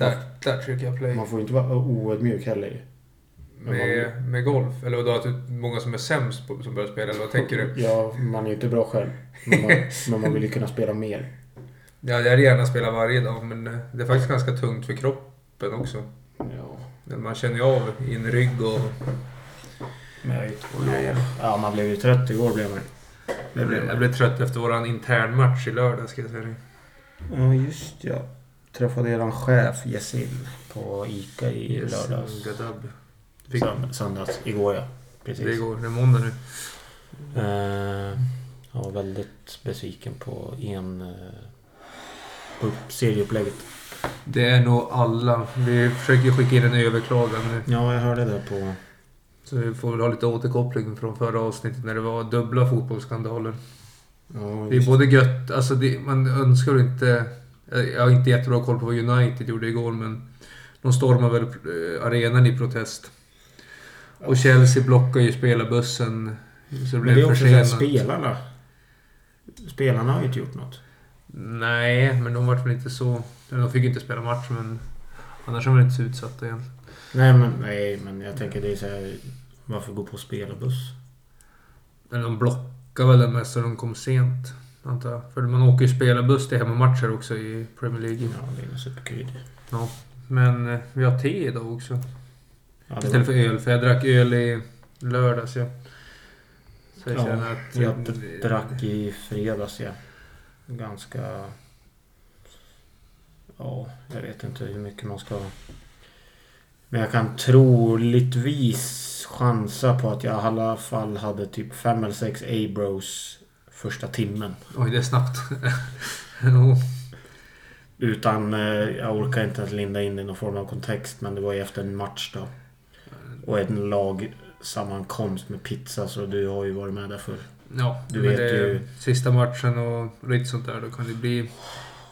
Där, där trycker jag play. Man får inte vara oödmjuk heller. Med, med golf? Eller då att det är många som är sämst på, som börjar spela? Eller vad tänker du? Ja, man är ju inte bra själv. Men man, men man vill ju kunna spela mer. Ja, jag hade gärna spela varje dag, men det är faktiskt ganska tungt för kroppen också. Ja. Man känner ju av i en rygg och... Nej, ja, man blev ju trött igår blev man Jag blev, jag blev trött efter våran internmatch i lördag ska jag säga det. Ja, just ja. Träffade eran chef Yasin på ICA i Yes, lördags. Gadab. Fick, Sönd- söndags. Igår ja. Precis. det går, det är måndag nu. Eh, jag var väldigt besviken på en... Uh, på upp- serieupplägget. Det är nog alla. Vi försöker skicka in en överklagan nu. Ja, jag hörde det på... Så vi får väl ha lite återkoppling från förra avsnittet när det var dubbla fotbollsskandaler. Ja, Det är både gött, alltså det, man önskar inte... Jag har inte jättebra koll på vad United gjorde igår men... De stormar väl eh, arenan i protest. Och Chelsea blockar ju spelarbussen. Så det Men det är blev också försenat. spelarna. Spelarna har ju inte gjort något. Nej, men de vart väl inte så... De fick inte spela match men... Annars är de inte så utsatta egentligen. Nej men, nej, men jag tänker det är så här... Varför gå på spelarbuss? Men de blockade väl den mest så de kom sent. Antar jag. För man åker ju spelarbuss till hemmamatcher också i Premier League. Ja, det är superkul. Men eh, vi har te idag också. Ja, Istället var, för öl. För jag drack öl i lördags ja. Så jag Ja, känner att... jag drack i fredags ja. Ganska... Ja, jag vet inte hur mycket man ska... Men jag kan troligtvis chansa på att jag i alla fall hade typ fem eller sex A-bros första timmen. Oj, det är snabbt. Jo. Utan, eh, jag orkar inte ens linda in i någon form av kontext men det var ju efter en match då. Och en lagsammankomst med pizza så du har ju varit med där för. Ja, Du vet det är ju- Sista matchen och lite sånt där. Då kan det bli...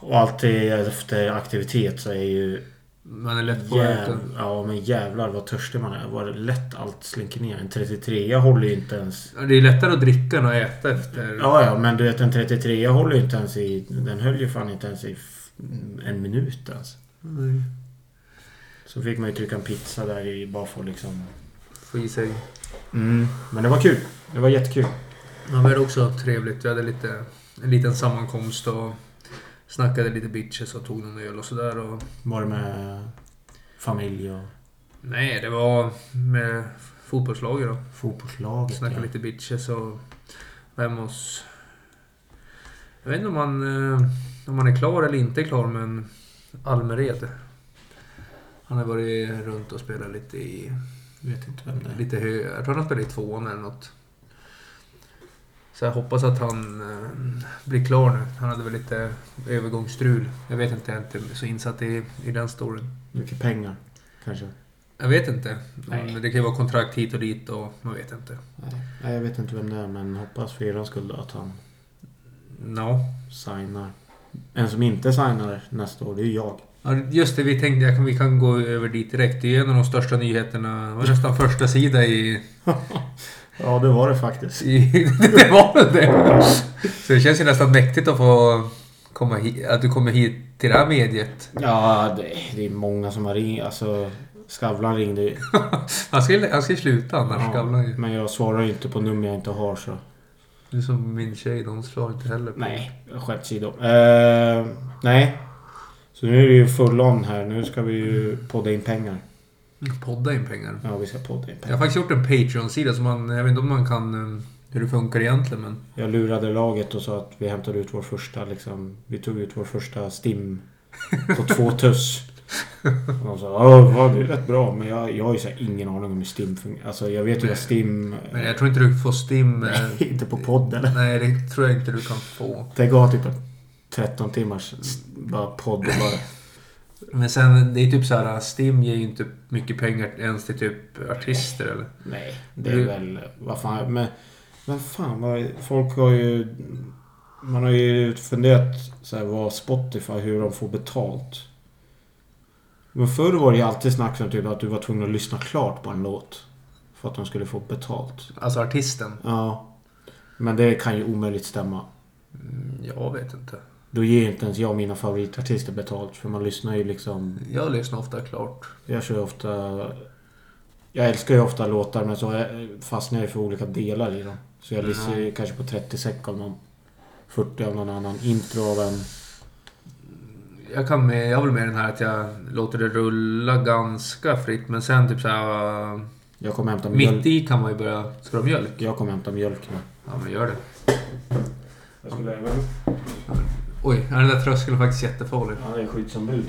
Och alltid efter aktivitet så är ju... Man är lätt påverkad. ja men jävlar vad törstig man är. Vad lätt allt slinker ner. En 33 jag håller ju inte ens... Det är lättare att dricka än att äta efter. Ja ja men du vet en 33 jag håller ju inte ens i... Den höll ju fan inte ens i en minut ens. Mm. Så fick man ju trycka en pizza där i bara för att liksom... Få i sig. Mm, men det var kul. Det var jättekul. Ja, men det är också trevligt. Vi hade lite, en liten sammankomst och snackade lite bitches och tog någon öl och sådär. Och... Var det med familj och Nej, det var med fotbollslaget då. fotbollslaget? Snackade ja. lite bitches och var hemma hos... Jag vet inte om man, eh, om man är klar eller inte klar men Almered. Han har varit runt och spelat lite i... Vet inte vem det är. Lite hö, jag tror han har spelat i tvåan eller något. Så jag hoppas att han eh, blir klar nu. Han hade väl lite övergångsstrul. Jag vet inte, jag är inte så insatt i, i den storyn. Mycket pengar. Kanske. Jag vet inte. Nej. Men Det kan ju vara kontrakt hit och dit och man vet inte. Nej. Jag vet inte vem det är men hoppas för er skull att han No. signar. En som inte signar nästa år, det är ju jag. Ja, just det, vi tänkte att vi kan gå över dit direkt. Det är ju en av de största nyheterna. Det var nästan första sida i... Ja, det var det faktiskt. det var väl det. Så det känns ju nästan mäktigt att få komma hit. Att du kommer hit till det här mediet. Ja, det, det är många som har ringt. Alltså, Skavlan ringde ju. Han ska, han ska sluta annars, Ja, Skavlan ju. Men jag svarar ju inte på nummer jag inte har så. Det är som min tjej, de svarar inte heller på. Nej, skämt åsido. Eh, nej. Så nu är det ju full on här. Nu ska vi ju podda in pengar. Podda in pengar. Ja, vi ska podda in Jag har pengar. faktiskt gjort en Patreon-sida som man... Jag vet inte om man kan... eh, Hur det funkar egentligen men... Jag lurade laget och sa att vi hämtade ut vår första liksom... Vi tog ut vår första STIM på två tuss. Och de sa ja, vad, det är rätt bra. Men jag, jag har ju så ingen aning om hur STIM fungerar. Alltså jag vet ju vad STIM... Men jag tror inte du får STIM... eh, Nej, inte på podd eller? Nej, det tror jag inte du kan få. Tänk att ha typ en 13 timmars bara podd och bara... Men sen, det är typ så här, Stim ger ju inte mycket pengar ens till typ artister eller? Nej, det är väl... Vad fan... Men... Men fan vad... Folk har ju... Man har ju funderat så här, vad Spotify, hur de får betalt. Men förr var det ju alltid snack om typ att du var tvungen att lyssna klart på en låt. För att de skulle få betalt. Alltså artisten? Ja. Men det kan ju omöjligt stämma. Mm, Jag vet inte. Då ger inte ens jag mina favoritartister betalt. För man lyssnar ju liksom... Jag lyssnar ofta klart. Jag kör ju ofta... Jag älskar ju ofta låtar men så fastnar jag för olika delar i dem. Så jag lyssnar ju kanske på 30 sek av någon. 40 av någon annan. Intro av en... Jag kan med, jag har väl med den här att jag låter det rulla ganska fritt men sen typ såhär... Uh, Jag kommer hämta mjölk. mitt i kan man ju börja... Ska du ha mjölk? Jag kommer hämta mjölk nu. Ja men gör det. Jag skulle även... Oj, är den där tröskeln faktiskt jättefarlig? Han är skyddsombud.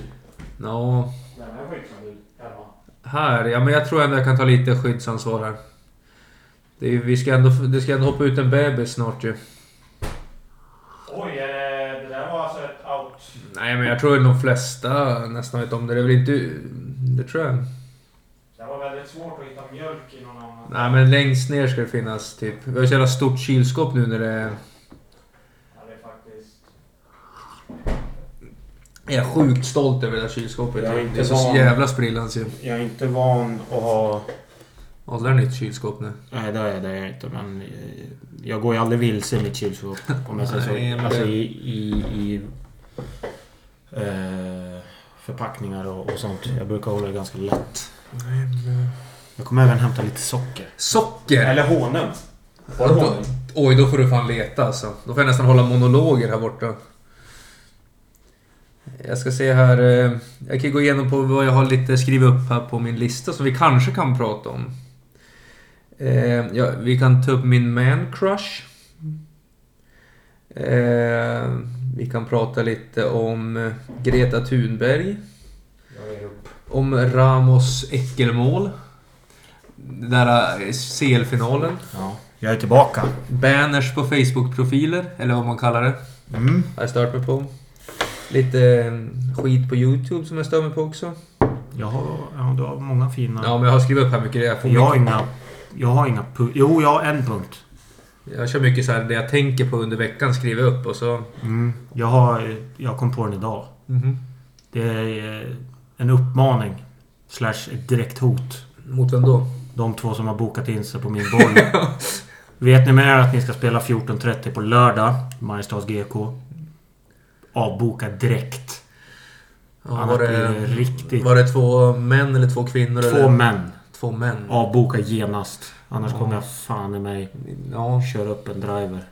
Nå, Nej, han är skyddsombud. Här. Ja men jag tror ändå jag kan ta lite skyddsansvar här. Det, är, vi ska ändå, det ska ändå hoppa ut en bebis snart ju. Oj, det där var alltså ett out. Nej men jag tror att de flesta nästan vet om det. Det är väl inte... Det tror jag. Det var väldigt svårt att hitta mjölk i någon annan. Nej men längst ner ska det finnas typ... Vi har så jävla stort kylskåp nu när det är... Ja, det är faktiskt... Jag är sjukt stolt över det där kylskåpet. Jag är inte det är så van. jävla sprillans ju. Jag är inte van att ha... Där är nytt kylskåp nu. Nej, det är det är jag inte. Men eh, jag går ju aldrig vilse i mitt kylskåp. Om jag säger så. Nej, men alltså i... i, i eh, förpackningar och, och sånt. Jag brukar hålla det ganska lätt. Jag kommer även hämta lite socker. Socker! Eller honung. Ja, då, oj, då får du fan leta alltså. Då får jag nästan hålla monologer här borta. Jag ska se här. eh, Jag kan gå igenom på vad jag har lite skrivit upp här på min lista som vi kanske kan prata om. Eh, ja, vi kan ta upp min man crush. Eh, vi kan prata lite om Greta Thunberg. Om Ramos äckelmål. Den där CL-finalen. Ja. Jag är tillbaka. Banners på Facebook-profiler, eller vad man kallar det. Mm. Har jag stört mig på. Lite eh, skit på YouTube som jag stör mig på också. Jag har, ja, du har många fina... Ja, men jag har skrivit upp här mycket. Jag, får jag har inga... Jag har inga Jo, jag har en punkt. jag kör mycket så här det jag tänker på under veckan skriver jag upp och så... Mm. Jag har... Jag kom på den idag. Mhm. Det är eh, en uppmaning. Slash ett direkt hot. Mot vem då? De två som har bokat in sig på min boll. Vet ni med er att ni ska spela 14.30 på lördag? Mariestads GK. Avboka direkt. Ja, Annars var, blir det riktigt... var det två män eller två kvinnor? Två eller? män. Två män? Avboka genast. Annars Ja. kommer jag fan i mig Ja, köra upp en driver.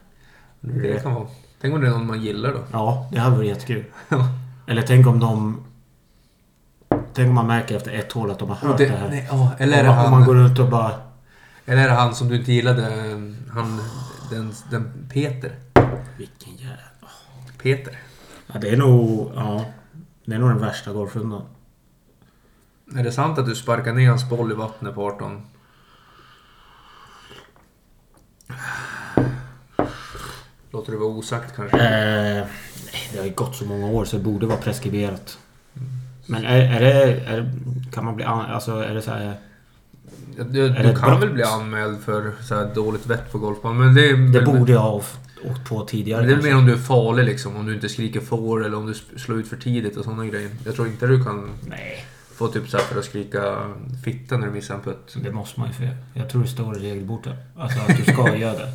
det kan vara. Tänk om det är någon man gillar då? Ja, det hade varit jättekul. Eller tänk om de... Tänk om man märker efter ett hål att de har hört det, det, här. nej, ja, eller, om, man, om man han, går runt och bara... eller är det han som du inte gillade? Han... Den, den Peter. Vilken jävla... Peter. Ja, det är nog... Ja. Det är nog den värsta golfrundan. Är det sant att du sparkar ner hans boll i vattnet på 18? Låter det vara osagt kanske? Eh, det har ju gått så många år så det borde vara preskriberat. Men är, är, det, är. Kan man bli... an- Alltså är det så här... Du, du kan brott? väl bli anmäld för så här dåligt vett på golfbanan, men det... Det borde jag ha åkt på tidigare. Det är kanske. mer om du är farlig liksom, om du inte skriker får eller om du slår ut för tidigt och sådana grejer. Jag tror inte du kan Nej, få typ så här för att skrika fitta när du missar en putt. det måste man ju för. Jag tror det står i regelboken. Alltså att du ska göra det.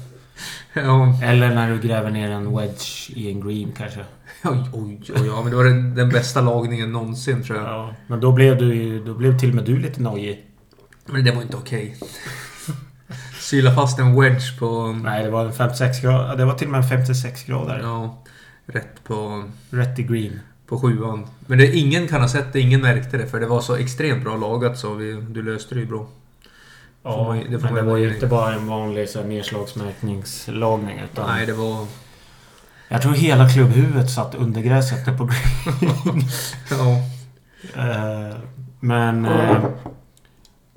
Ja, Eller när du gräver ner en wedge i en green kanske. oj, oj, oj, ja, men det var den, den bästa lagningen någonsin tror jag. Ja. Men då blev du. Då blev till och med du lite nojig. Men det var inte okej. Syla fast en wedge på... Nej, det var en 56 grader. Det var till och med en 56 grader. Ja, rätt på, Rätt i green. på sjuan. Men det, ingen kan ha sett det, ingen märkte det för det var så extremt bra lagat så vi, du löste det ju bra. Får man det får men det var ju- inte bara en vanlig så här, nedslagsmärkningslagning. Utan Nej, det var... Jag tror hela klubbhuvudet satt under gräset på green. Ja. Eh, men... eh,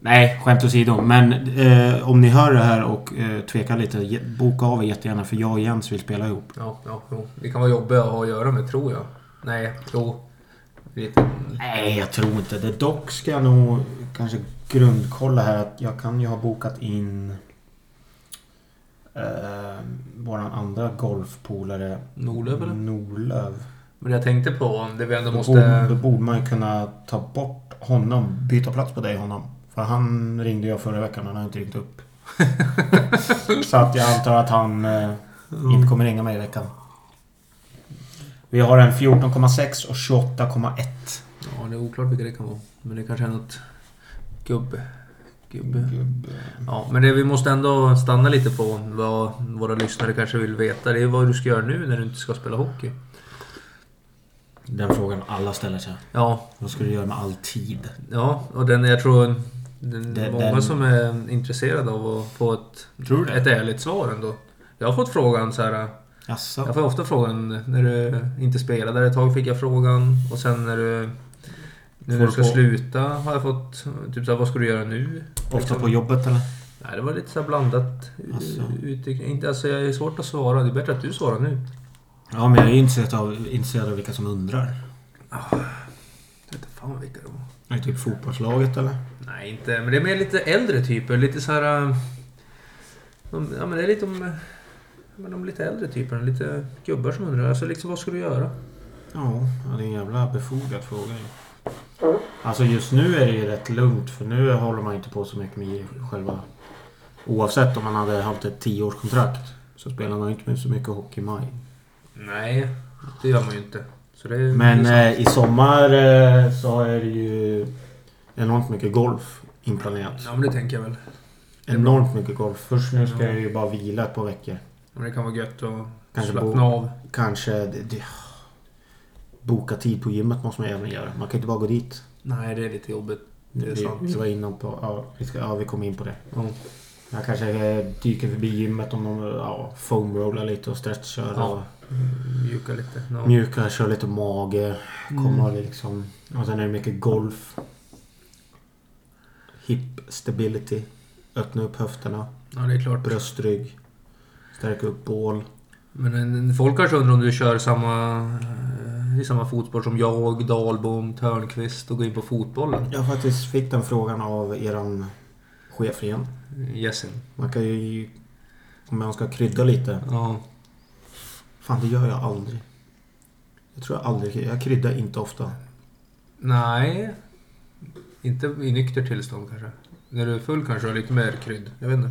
nej, skämt åsido. Men eh, om ni hör det här och eh, tvekar lite, boka av er jättegärna för jag och Jens vill spela ihop. Ja, ja, jo. Det kan vara jobbigt att ha att göra med, tror jag. Nej, jo. Lite... Nej, jag tror inte det. Dock ska jag nog kanske grundkolla här att jag kan ju ha bokat in eh, våran andra golfpolare Norlöv eller? Norlöv. Men jag tänkte på, det vi ändå Då, måste... borde, då borde man ju kunna ta bort honom, byta plats på dig honom. För han ringde jag förra veckan och han har inte ringt upp. Så att jag antar att han eh, inte kommer ringa mig i veckan. Vi har en 14,6 och 28,1. Ja, det är oklart vilka det kan vara. Men det kanske är något gubb... Gubbe. Ja, men det vi måste ändå stanna lite på vad våra lyssnare kanske vill veta. Det är vad du ska göra nu när du inte ska spela hockey. Den frågan alla ställer sig. Ja, Vad ska du göra med all tid? ja och den jag tror... Den, Den- många den- som är intresserade av att få ett, Tror du det? ett ärligt svar ändå. Jag har fått frågan så här. Jaså? Jag får ofta frågan när du inte spelar. Där ett tag fick jag frågan och sen när du... Nu när du ska på- sluta har jag fått typ såhär, vad ska du göra nu? Ofta på jobbet eller? Nej, det var lite så blandat. Alltså. Ute, inte, alltså, jag är svårt att svara. Det är bättre att du svarar nu. Ja, men jag är intresserad av, intresserad av vilka som undrar. Jag vet inte fan vilka det var. Är det typ fotbollslaget eller? Nej, inte. Men det är mer lite äldre typer. Lite så här... äh, de- Ja, men det är lite om... Men de lite äldre typerna. Lite gubbar som undrar. Alltså liksom, vad ska du göra? Ja, det är en jävla befogad fråga ju. Alltså just nu är det ju rätt lugnt för nu håller man inte på så mycket med själva... Oavsett om man hade haft ett tioårskontrakt så spelar man ju inte med så mycket hockey i maj. Nej, det gör man ju inte. Så det är, Men eh, i sommar eh, så är det ju enormt mycket golf inplanerat. Ja, men det tänker jag väl. Enormt mycket golf. Först nu ska jag ju bara vila ett par veckor. Men det kan vara gött att Kanske slappna bo- av. Kanske... Det, det, boka tid på gymmet måste man även göra. Man kan inte bara gå dit. Nej, det är lite jobbigt. Det är vi, sant. vi var inne på... Ja, vi, ska, ja, vi kom in på det. Ja. Jag kanske eh, dyker förbi gymmet om de ja, foamrollar lite och stretchar Ja. och Mjuka lite. Ja. mjukar, kör lite mage. Kommer liksom... Och sen är det mycket golf. Hip stability. Öppna upp höfterna. ja, det är klart. Bröstrygg. Stärka upp bål. Men en- folk kanske undrar om du kör samma, eh, i samma fotboll som jag, Dahlbom, Törnqvist och går in på fotbollen. Jag faktiskt fick den frågan av eran chef igen. Jessen. Man kan ju... Om man ska krydda lite. Ja. Fan, det gör jag aldrig. Jag tror jag aldrig... Jag kryddar inte ofta. Nej. Inte i nykter tillstånd kanske. När du är full kanske du har lite mer krydd. Jag vet inte.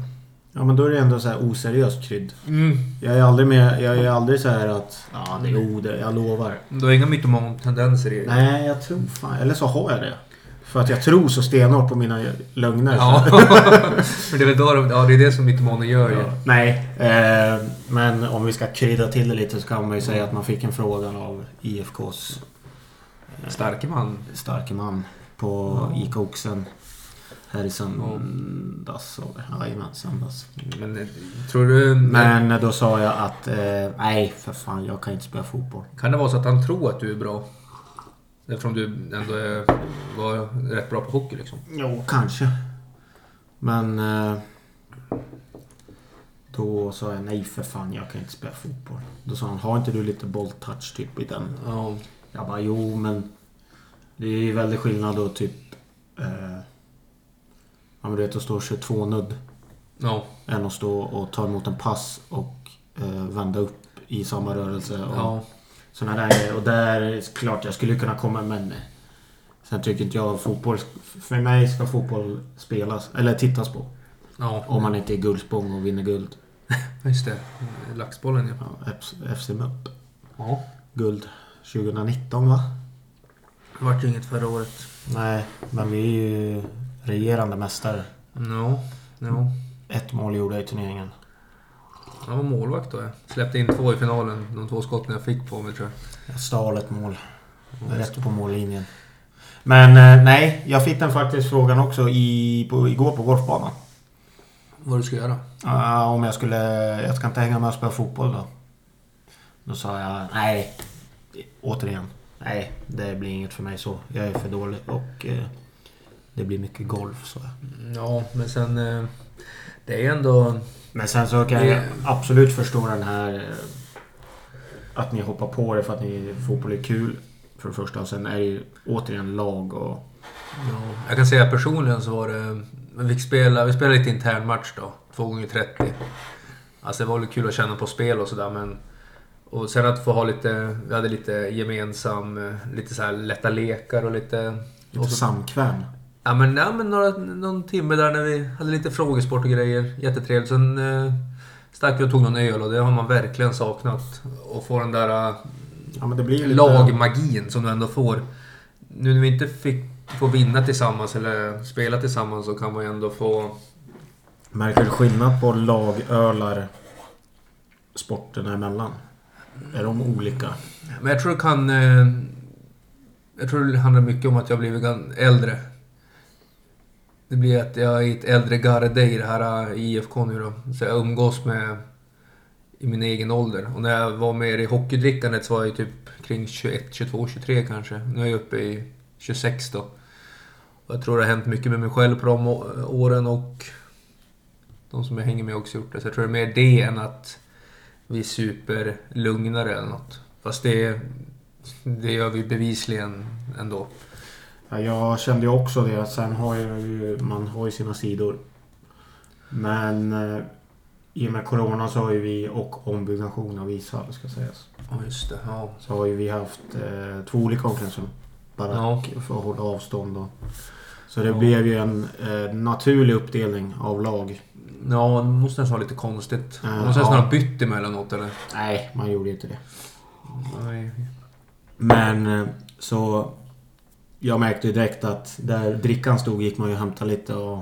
Ja, men då är det ändå så här oseriöst krydd. Mm. Jag är aldrig med... Jag är aldrig så här att... Ja, det är jo, det, jag lovar. Du har inga mytoman-tendenser i dig? Nej, jag tror fan... Eller så har jag det. För att jag tror så stenhårt på mina lögner. Ja. Men det är väl då de, ja, det är det som mytomaner gör ju. Ja. Nej, eh, men om vi ska krydda till det lite så kan man ju säga att man fick en fråga av IFKs eh, Starke man. starke man på. ICA Oxen. Här i söndags. och- Jajamän, söndags. Men eh, tror du... Men då sa jag att eh, nej för fan jag kan inte spela fotboll. Kan det vara så att han tror att du är bra? Eftersom du ändå är, var rätt bra på hockey liksom. Jo, kanske. Men eh, då sa jag nej för fan jag kan inte spela fotboll. Då sa han har inte du lite bolltouch typ i den? Ja. Jag bara jo men det är ju väldigt skillnad då typ eh, Ja men du vet att stå 22 nudd Ja. än att stå och ta emot en pass och eh, vända upp i samma rörelse. Och Ja. Såna där grejer. Och där klart jag skulle kunna komma men eh, Sen tycker inte jag fotboll... För mig ska fotboll spelas, eller tittas på. Ja. Om man inte är guldspång och vinner guld. Just det. Laxbollen ja. Ja, FC MUP. Ja. Guld 2019 va? Det vart ju inget förra året. Nej, men vi är ju regerande mästare. No. No. Ett mål gjorde jag i turneringen. Jag var målvakt då jag. Släppte in två i finalen. De två skotten jag fick på mig tror jag. Jag stal ett mål. Rätt på mållinjen. Men eh, nej, jag fick den faktiskt frågan också i, på, igår på golfbanan. Vad du ska göra? Ah, om jag skulle... Jag ska inte hänga med och spela fotboll då. Då sa jag nej. Återigen. Nej, det blir inget för mig så. Jag är för dålig och eh, det blir mycket golf så. Ja, men sen... eh, Det är ändå... Men sen så kan jag Det- absolut förstå den här... eh, Att ni hoppar på det för att ni, fotboll är kul. För det första. Och sen är det ju återigen lag och... Ja, jag kan säga personligen så var det... Vi fick spela, vi spelade lite intern match då. Två gånger 30. Alltså det var väl kul att känna på spel och sådär men... Och sen att få ha lite... Vi hade lite gemensam... Lite så här lätta lekar och lite... Lite och så, samkväm. ja men, ja, men några, någon timme där när vi hade lite frågesport och grejer. Jättetrevligt. Sen eh, stack vi och tog någon öl och det har man verkligen saknat. Och få den där... eh, Ja, men det blir lite... lagmagin som du ändå får. Nu när vi inte fick, får vinna tillsammans eller spela tillsammans så kan man ju ändå få... Märker du skillnad på lagölar sporterna emellan? Är de olika? Men jag tror det kan... Eh, jag tror det handlar mycket om att jag har blivit äldre. Det blir att jag är ett äldre garde i det här eh, IFK nu då. Så jag umgås med i min egen ålder. Och när jag var med i hockeydrickandet så var jag typ kring 21, 22, 23 kanske. Nu är jag uppe i 26 då. Och jag tror det har hänt mycket med mig själv på de åren och de som jag hänger med har också gjort det. Så jag tror det är mer det än att vi super lugnare eller något. Fast det, det gör vi bevisligen ändå. Ja, jag kände ju också det. Sen har jag ju, man har ju sina sidor. Men eh, i och med Corona så har ju vi, och ombyggnation av ishall ska sägas. Ja, just det. Ja. Så har ju vi haft eh, två olika omklädningsrum. Barack för att hålla avstånd och... Så det Ja. blev ju en eh, naturlig uppdelning av lag. Ja, det måste nästan vara lite konstigt. Eh, Man måste nästan ja. ha bytt emellanåt eller? Nej, man gjorde inte det. Nej. Men eh, så... Jag märkte ju direkt att där drickan stod gick man ju och hämtade lite och...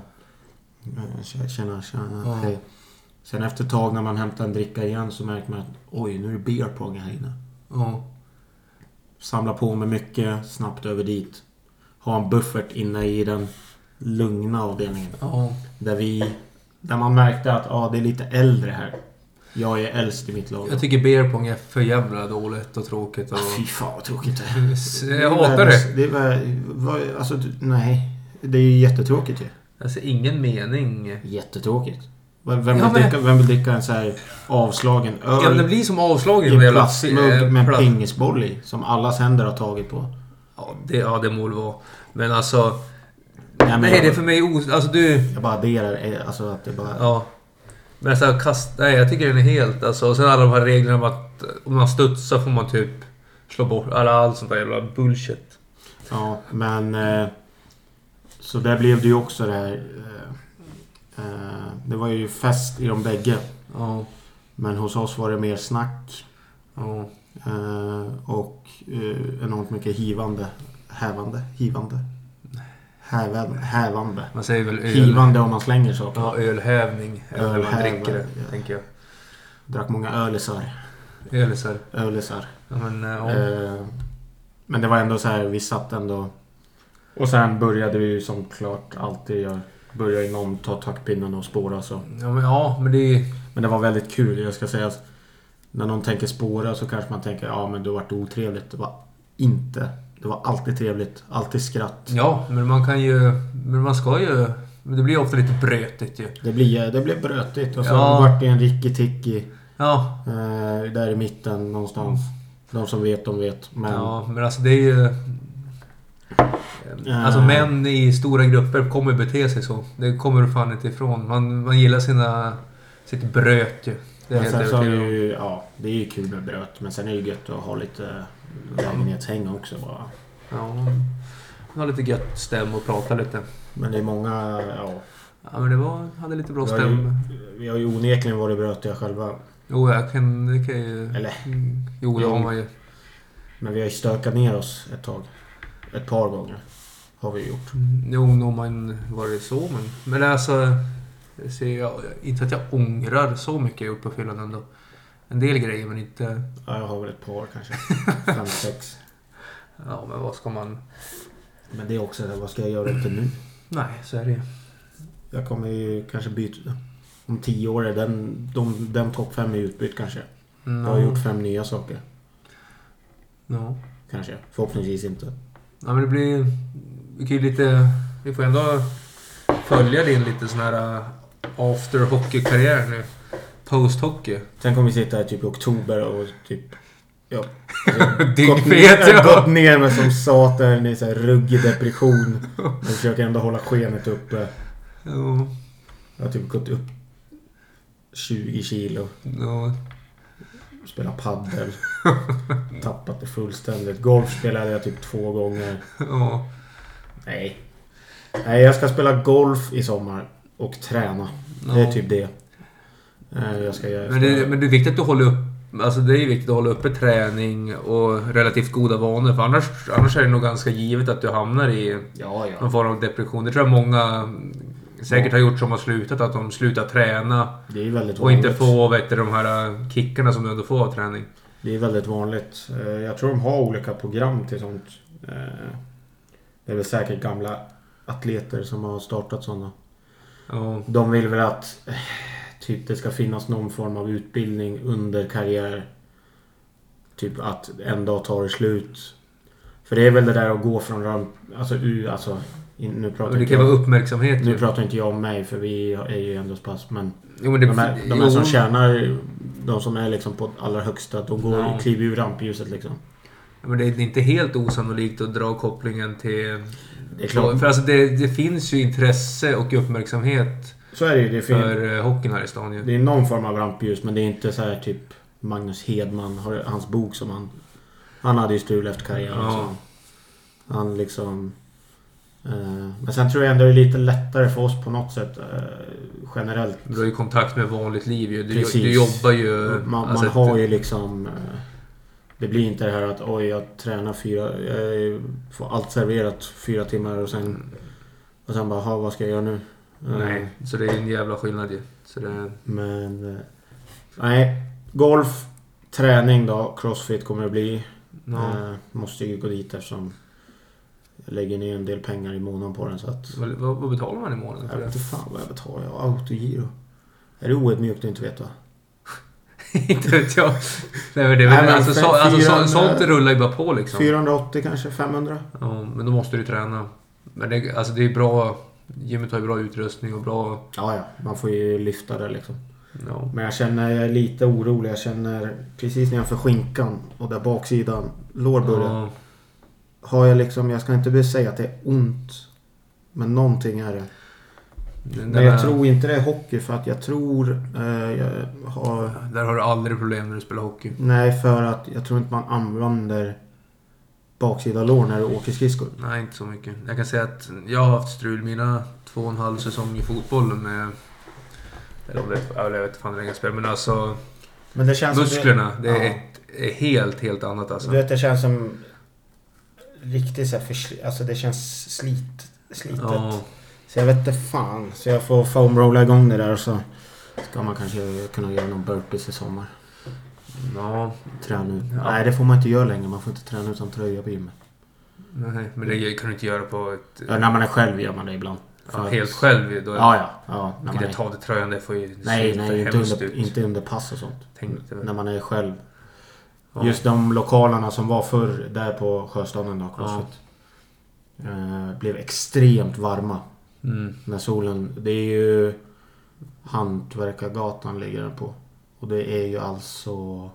eh, Tjena, tjena, tjena. Ja. hej. Sen efter ett tag när man hämtade en dricka igen så märkte man att oj, nu är det beer pong här inne. Ja. Samla på mig mycket, snabbt över dit. Ha en buffert inne i den lugna avdelningen. Ja. Där vi... Där man märkte att ja, det är lite äldre här. Jag är äldst i mitt lag. Jag tycker beer pong är för jävla dåligt och tråkigt. Och... Ah, fy fan vad tråkigt det är. Jag hatar det. Det var, var, alltså, nej. Det är ju jättetråkigt ju. Alltså ingen mening. Jättetråkigt. Vem vill, Ja, men- dricka, vem vill dricka en så här avslagen öl Ja, det blir som avslagen i en plastmugg eh, med en plast- pingisboll i? Som allas händer har tagit på. Ja, det, ja, det må det vara. Men alltså... Nej, Nej, jag, det är för mig os... Alltså du... jag bara adderar. eh, Alltså att det bara... Ja. Men alltså kast... Nej, jag tycker den är helt... Alltså, och sen alla de här reglerna om att om man studsar får man typ slå bort alla allt sånt där jävla bullshit. Ja, men... Eh, så där blev det ju också det här... Eh, eh, det var ju fest i de bägge. Ja. Men hos oss var det mer snack. Ja. Eh, och eh, enormt mycket hivande. Hävande. Hivande. Hävan, hävande. Man säger väl öl... Hivande om man slänger saker. Ja, ölhävning. När man dricker det, ja. tänker jag. Drack många ölisar. Ölisar. Ölisar. Ja, men... eh. Eh, men det var ändå så här, vi satt ändå... Och sen började vi ju som klart alltid gör. Började någon ta taktpinnen och spåra så. ja, men, ja, men det. Men det var väldigt kul. Jag ska säga att när någon tänker spåra så kanske man tänker ja men det har varit otrevligt. Det var inte. Det var alltid trevligt. Alltid skratt. Ja, men man kan ju... Men man ska ju... Men det blir ofta lite brötigt ju. Det blev, det blev brötigt och så Ja. vart det en rikki-tikki. Ja. Eh, där i mitten någonstans. De som vet, de vet. Men Ja, men alltså det är ju... Alltså Eh. män i stora grupper kommer bete sig så. Det kommer du fan inte ifrån. Man, man gillar sina... Sitt bröt ju. Det är men sen så är det övertygad om. ju, ja, det är ju kul med bröt. Men sen är det ju gött att ha lite lägenhetshäng också bara. Ja. Man har lite gött stäm och prata lite. Men det är många, ja. Ja, men det var... Hade lite bra Vi har ju- stäm. Vi har ju onekligen varit brötiga själva. Jo, jag kan... Det kan ju... Eller? Jo, det har man ju. Men vi har ju stökat ner oss ett tag. Ett par gånger. Har vi gjort. Mm, Jo, nog man var det så, men... Men alltså... Ser jag, inte att jag ångrar så mycket jag gjort på fyllan ändå. En del grejer, men inte... Ja, jag har väl ett par kanske. Fem, sex. Ja, men vad ska man... Men det är också det, vad ska jag göra inte nu? Nej, så är det ju. Jag kommer ju kanske byta. Om tio år är den, de, den topp fem är utbytt kanske. Jag har gjort fem nya saker. Ja. Kanske. Förhoppningsvis inte. ja, men det blir... Vi kan ju lite... Vi får ändå följa din lite sån här uh, after hockey-karriär nu. Post-hockey. Sen kommer vi sitta här typ i oktober och typ... Ja. Gått, ja. gått ner mig som satan i så här ruggig depression. Men försöker ändå hålla skenet uppe. Ja. Jag har typ gått upp 20 kilo. Ja. Spelat paddel. Tappat det fullständigt. Golf spelade jag typ två gånger. Ja. Nej. Nej, jag ska spela golf i sommar. Och träna. Det är Ja. typ det. Jag ska göra. Men det, men det är viktigt att du håller upp Alltså det är viktigt att hålla uppe träning och relativt goda vanor. För annars, annars är det nog ganska givet att du hamnar i Ja, ja. någon form av depression. Det tror jag många säkert har gjort som har slutat. Att de slutar träna och inte får vet du, de här kickarna som du ändå får av träning. Det är väldigt vanligt. Eh, Jag tror de har olika program till sånt. Eh, Det är väl säkert gamla atleter som har startat sådana. Ja, De vill väl att typ det ska finnas någon form av utbildning under karriär. Typ att en dag tar det slut. För det är väl det där att gå från ramp... Alltså, u, alltså nu pratar det kan vara uppmärksamhet. Nu ju. pratar inte jag om mig för vi är ju ändå så pass men Jo, men det, de här, de här som tjänar, de som är liksom på allra högsta, de går, Ja. kliver ur rampljuset liksom. men det är inte helt osannolikt att dra kopplingen till... Det är klart. För alltså det, det finns ju intresse och uppmärksamhet Så är det ju. Det, fin- för eh, hockeyn här i stan ju. det är någon form av rampljus men det är inte så här typ Magnus Hedman, har- hans bok som han... Han hade ju strul efter karriären. Ja. Så han, han liksom... Eh, men sen tror jag ändå det är lite lättare för oss på något sätt eh, generellt. Du har ju kontakt med vanligt liv ju. Du, Precis. du jobbar ju... Man, alltså, man har ju liksom... Eh, det blir inte det här att oj jag tränar fyra... Jag får allt serverat fyra timmar och sen... Och sen bara, "Ha, vad ska jag göra nu? Eh, Nej, så det är en jävla skillnad ju. Så det, Men... eh, Nej. Golf, träning då. Crossfit kommer det bli. ja. Eh, måste ju gå dit eftersom jag lägger ner en del pengar i månaden på den så att... vad, vad betalar man i månaden Jag vet det? inte fan vad jag betalar. Jag autogiro. Är det oödmjukt att inte veta? inte vet jag. Nej men det är Nej, väl... men Alltså, för- så, alltså så, 400 sånt rullar ju bara på liksom. 480 kanske? 500? Ja, men då måste du träna. Men det, alltså det är bra... Gymmet har ju bra utrustning och bra... Ja, ja. Man får ju lyfta det liksom. Ja. Men jag känner, jag är lite orolig. Jag känner precis nedanför skinkan och där baksidan, lårbörjan. Ja, Har jag liksom, jag ska inte säga att det är ont. Men någonting är det. den Men jag där- tror inte det är hockey för att jag tror... Eh, jag har... Där har du aldrig problem när du spelar hockey. Nej, för att jag tror inte man använder baksida lår när du åker skridskor. Nej, inte så mycket. Jag kan säga att jag har haft strul mina två och en halv säsong i fotbollen med... Eller om det är... Jag vet inte fan hur länge jag spelar, men alltså... Men det känns Musklerna, det är, Ja. ett, helt, helt annat alltså. Du vet, det känns som... Riktigt så här försli... Alltså det känns slit, slitet. Ja, Så jag vet inte fan. Så jag får foamrolla igång det där och så ska man kanske kunna göra någon burpees i sommar. Ja, Träna ut. Ja. Nej, det får man inte göra längre. Man får inte träna utan tröja på gymmet. nej, men det kan du inte göra på ett... Ja, när man är själv gör man det ibland. Ja, helt själv. Då Ja, ja. ja när man är... ta det tröjan, det får ju Nej, nej, inte under, inte under pass och sånt. Tänkte. När man är själv. Ja. Just de lokalerna som var förr där på Sjöstaden då, Crossfit. Eh, blev extremt varma. Mm. När solen... Det är ju Hantverkargatan ligger den på. Och det är ju alltså...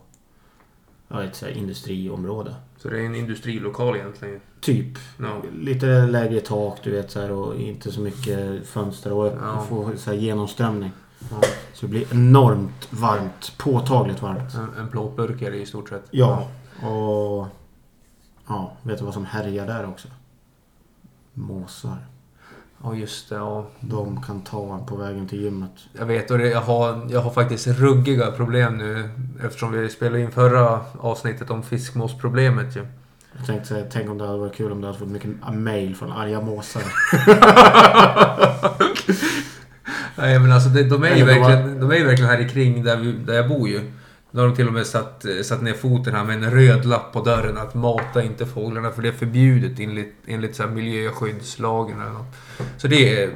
Jag vet inte, industriområde. Så det är en industrilokal egentligen. Typ. Ja. Lite lägre tak du vet så här, och inte så mycket fönster och Ja. få så här, genomströmning. Ja. Så det blir enormt varmt. Påtagligt varmt. En, en plåtburk är det i stort sett. Ja. Och... Ja, vet du vad som härjar där också? Måsar. Ja, just det. Ja. De kan ta en på vägen till gymmet. Jag vet och det, jag, har, jag har faktiskt ruggiga problem nu eftersom vi spelade in förra avsnittet om fiskmåsproblemet ju. Jag tänkte säga, tänk om det hade varit kul om du hade fått mycket mail från arga måsar. Nej men alltså det, de, är ju verkligen, de är ju verkligen här i kring där, vi, där jag bor ju. Nu har de till och med satt, satt ner foten här med en röd lapp på dörren att mata inte fåglarna för det är förbjudet enligt, enligt så här miljöskyddslagen eller något. Så det är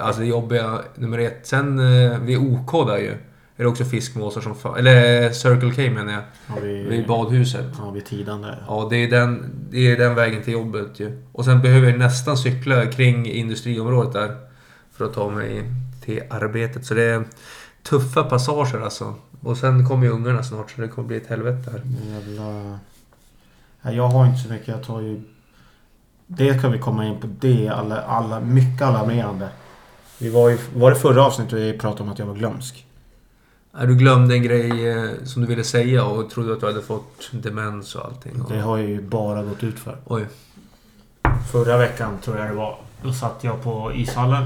alltså det jobbiga nummer ett. Sen eh, vid OK där ju är det också fiskmåsar som fa- Eller Circle K menar jag. Har vi... Vid badhuset. Ja, vid tidan där. Ja, det är, den, det är den vägen till jobbet ju. Och sen behöver jag nästan cykla kring industriområdet där. För att ta mig till arbetet. Så det är tuffa passager alltså. Och sen kommer ju ungarna snart så det kommer bli ett helvete här. Jävla... Ja, jag har inte så mycket. Jag tar ju... Det kan vi komma in på. Det är alla, alla, mycket alarmerande. Vi var ju... Var det förra avsnittet vi pratade om att jag var glömsk? Du glömde en grej eh, som du ville säga och trodde att du hade fått demens och allting. Det har ju bara gått ut för. Oj. Förra veckan tror jag det var. Då satt jag på ishallen.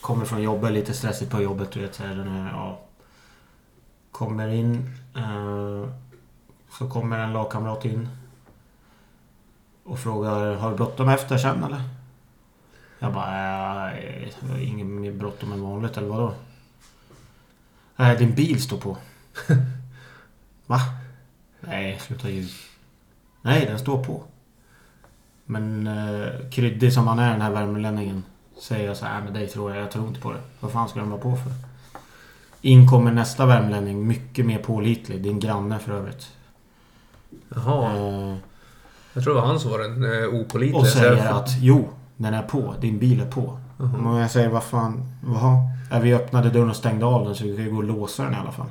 Kommer från jobbet, lite stressigt på jobbet. Du vet, så här, den här, ja. Kommer in. Eh, Så kommer en lagkamrat in. Och frågar, har du bråttom efter sen eller? Jag bara, jag har inget mer bråttom än vanligt eller vadå? Nej, din bil står på. Va? Nej, sluta ljug. Nej, den står på. Men eh, kryddig som han är den här värmlänningen. Säger jag så här, "Nej, men dig tror jag, jag tror inte på det. Vad fan ska den vara på för? In kommer nästa värmlänning, mycket mer pålitlig. Din granne för övrigt. Jaha. Eh, Jag tror det var han som var den eh, opålitliga. och säger jag- att jo, den är på. Din bil är på. Jaha. Och jag säger, vad fan, jaha? Ja, vi öppnade dörren och stängde av den så vi kan ju gå och låsa den i alla fall.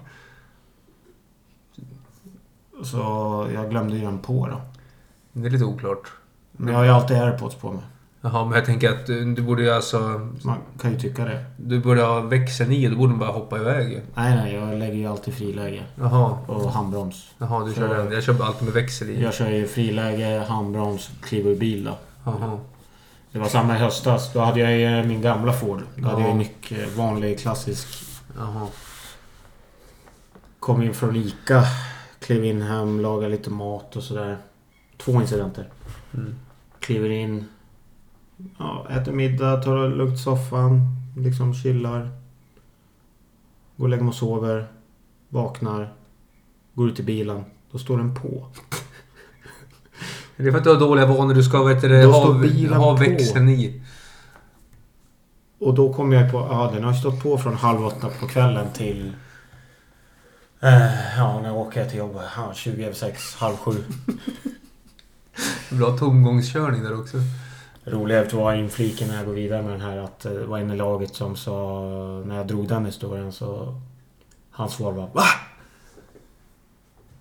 Så jag glömde ju den på då. Det är lite oklart. Men jag har ju alltid airpods på mig. Jaha, men jag tänker att du, du borde ju alltså... Man kan ju tycka det. Du borde ha växeln i och då borde du bara hoppa iväg ju. Nej, nej, jag lägger ju alltid friläge. Jaha. Och handbroms. Jaha, du Så- kör den. Jag kör alltid med växel i. Jag kör ju friläge, handbroms, kliver ur bil då. Jaha. Det var samma i höstas. Då hade jag ju min gamla Ford. Då hade Ja. jag ju mycket vanlig klassisk. Jaha. Kom in från Ica. Klev in hem, lagade lite mat och sådär. Två incidenter. Mm. Kliver in. Ja, äter middag, tar det lugnt i soffan. Liksom chillar. Går och lägger mig och sover. Vaknar. Går ut i bilen. Då står den på. Det är för att du har dåliga vanor. Du ska vet du, Då ha, ha på. växeln i. Och då kom jag på, ja den har stått på från halv åtta på kvällen till... Eh, ja, när åker jag till jobbet? Ja, 20 över sex, halv sju. Bra tomgångskörning där också. Roligt var infliken när jag går vidare med den här att eh, det var en i laget som sa... När jag drog den historien så... Hans svar var VA?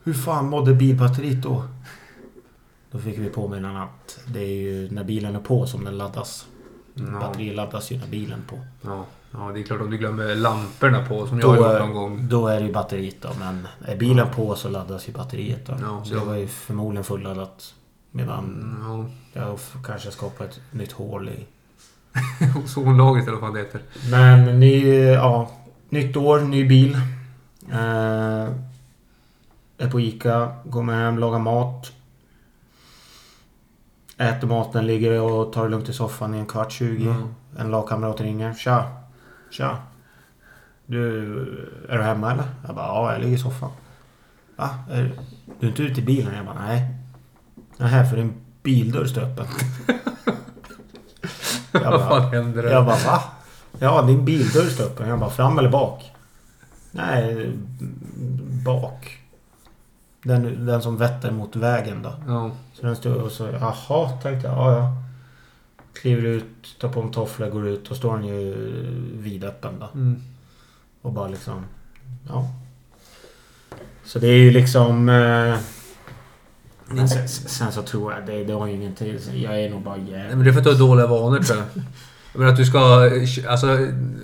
Hur fan mådde bilbatteriet då? Då fick vi påminna att det är ju när bilen är på som den laddas. Ja. Batteriet laddas ju när bilen är på. Ja. ja, det är klart om du glömmer lamporna på som Då jag har gjort någon gång. Då är det ju batteriet då, men är bilen på så laddas ju batteriet då. Ja, så det var ju förmodligen fulladdat. Medan Mm, jag f- kanske skapar ett nytt hål i... Ja. Ozonlagret eller vad det heter. Men ny, ja, nytt år, ny bil. Eh, är på Ica, kommer hem, lagar mat. Äter maten, ligger och tar det lugnt i soffan i en kvart, 20. Mm. En lagkamrat ringer. Tja! Tja! Du, är du hemma eller? Jag bara, ja jag ligger i soffan. Va? Är, du är inte ute i bilen? Jag bara, nej. Nähä, för din bildörr står öppen. jag Vad fan händer där? jag bara, va? Ja, din bildörr står öppen. Jag bara, fram eller bak? Nej, bak. Den, den som vetter mot vägen då. Ja. Så den stod och så, jaha, tänkte jag, ja ja. Kliver ut, tar på mig tofflor, går ut och står den ju vidöppen då. Mm. Och bara liksom, ja. Så det är ju liksom... Eh, men sen, sen så tror jag, det, det har ju ingenting. Jag är nog bara jävligt... men det är för att du har dåliga vanor tror jag. Men att du ska... Alltså...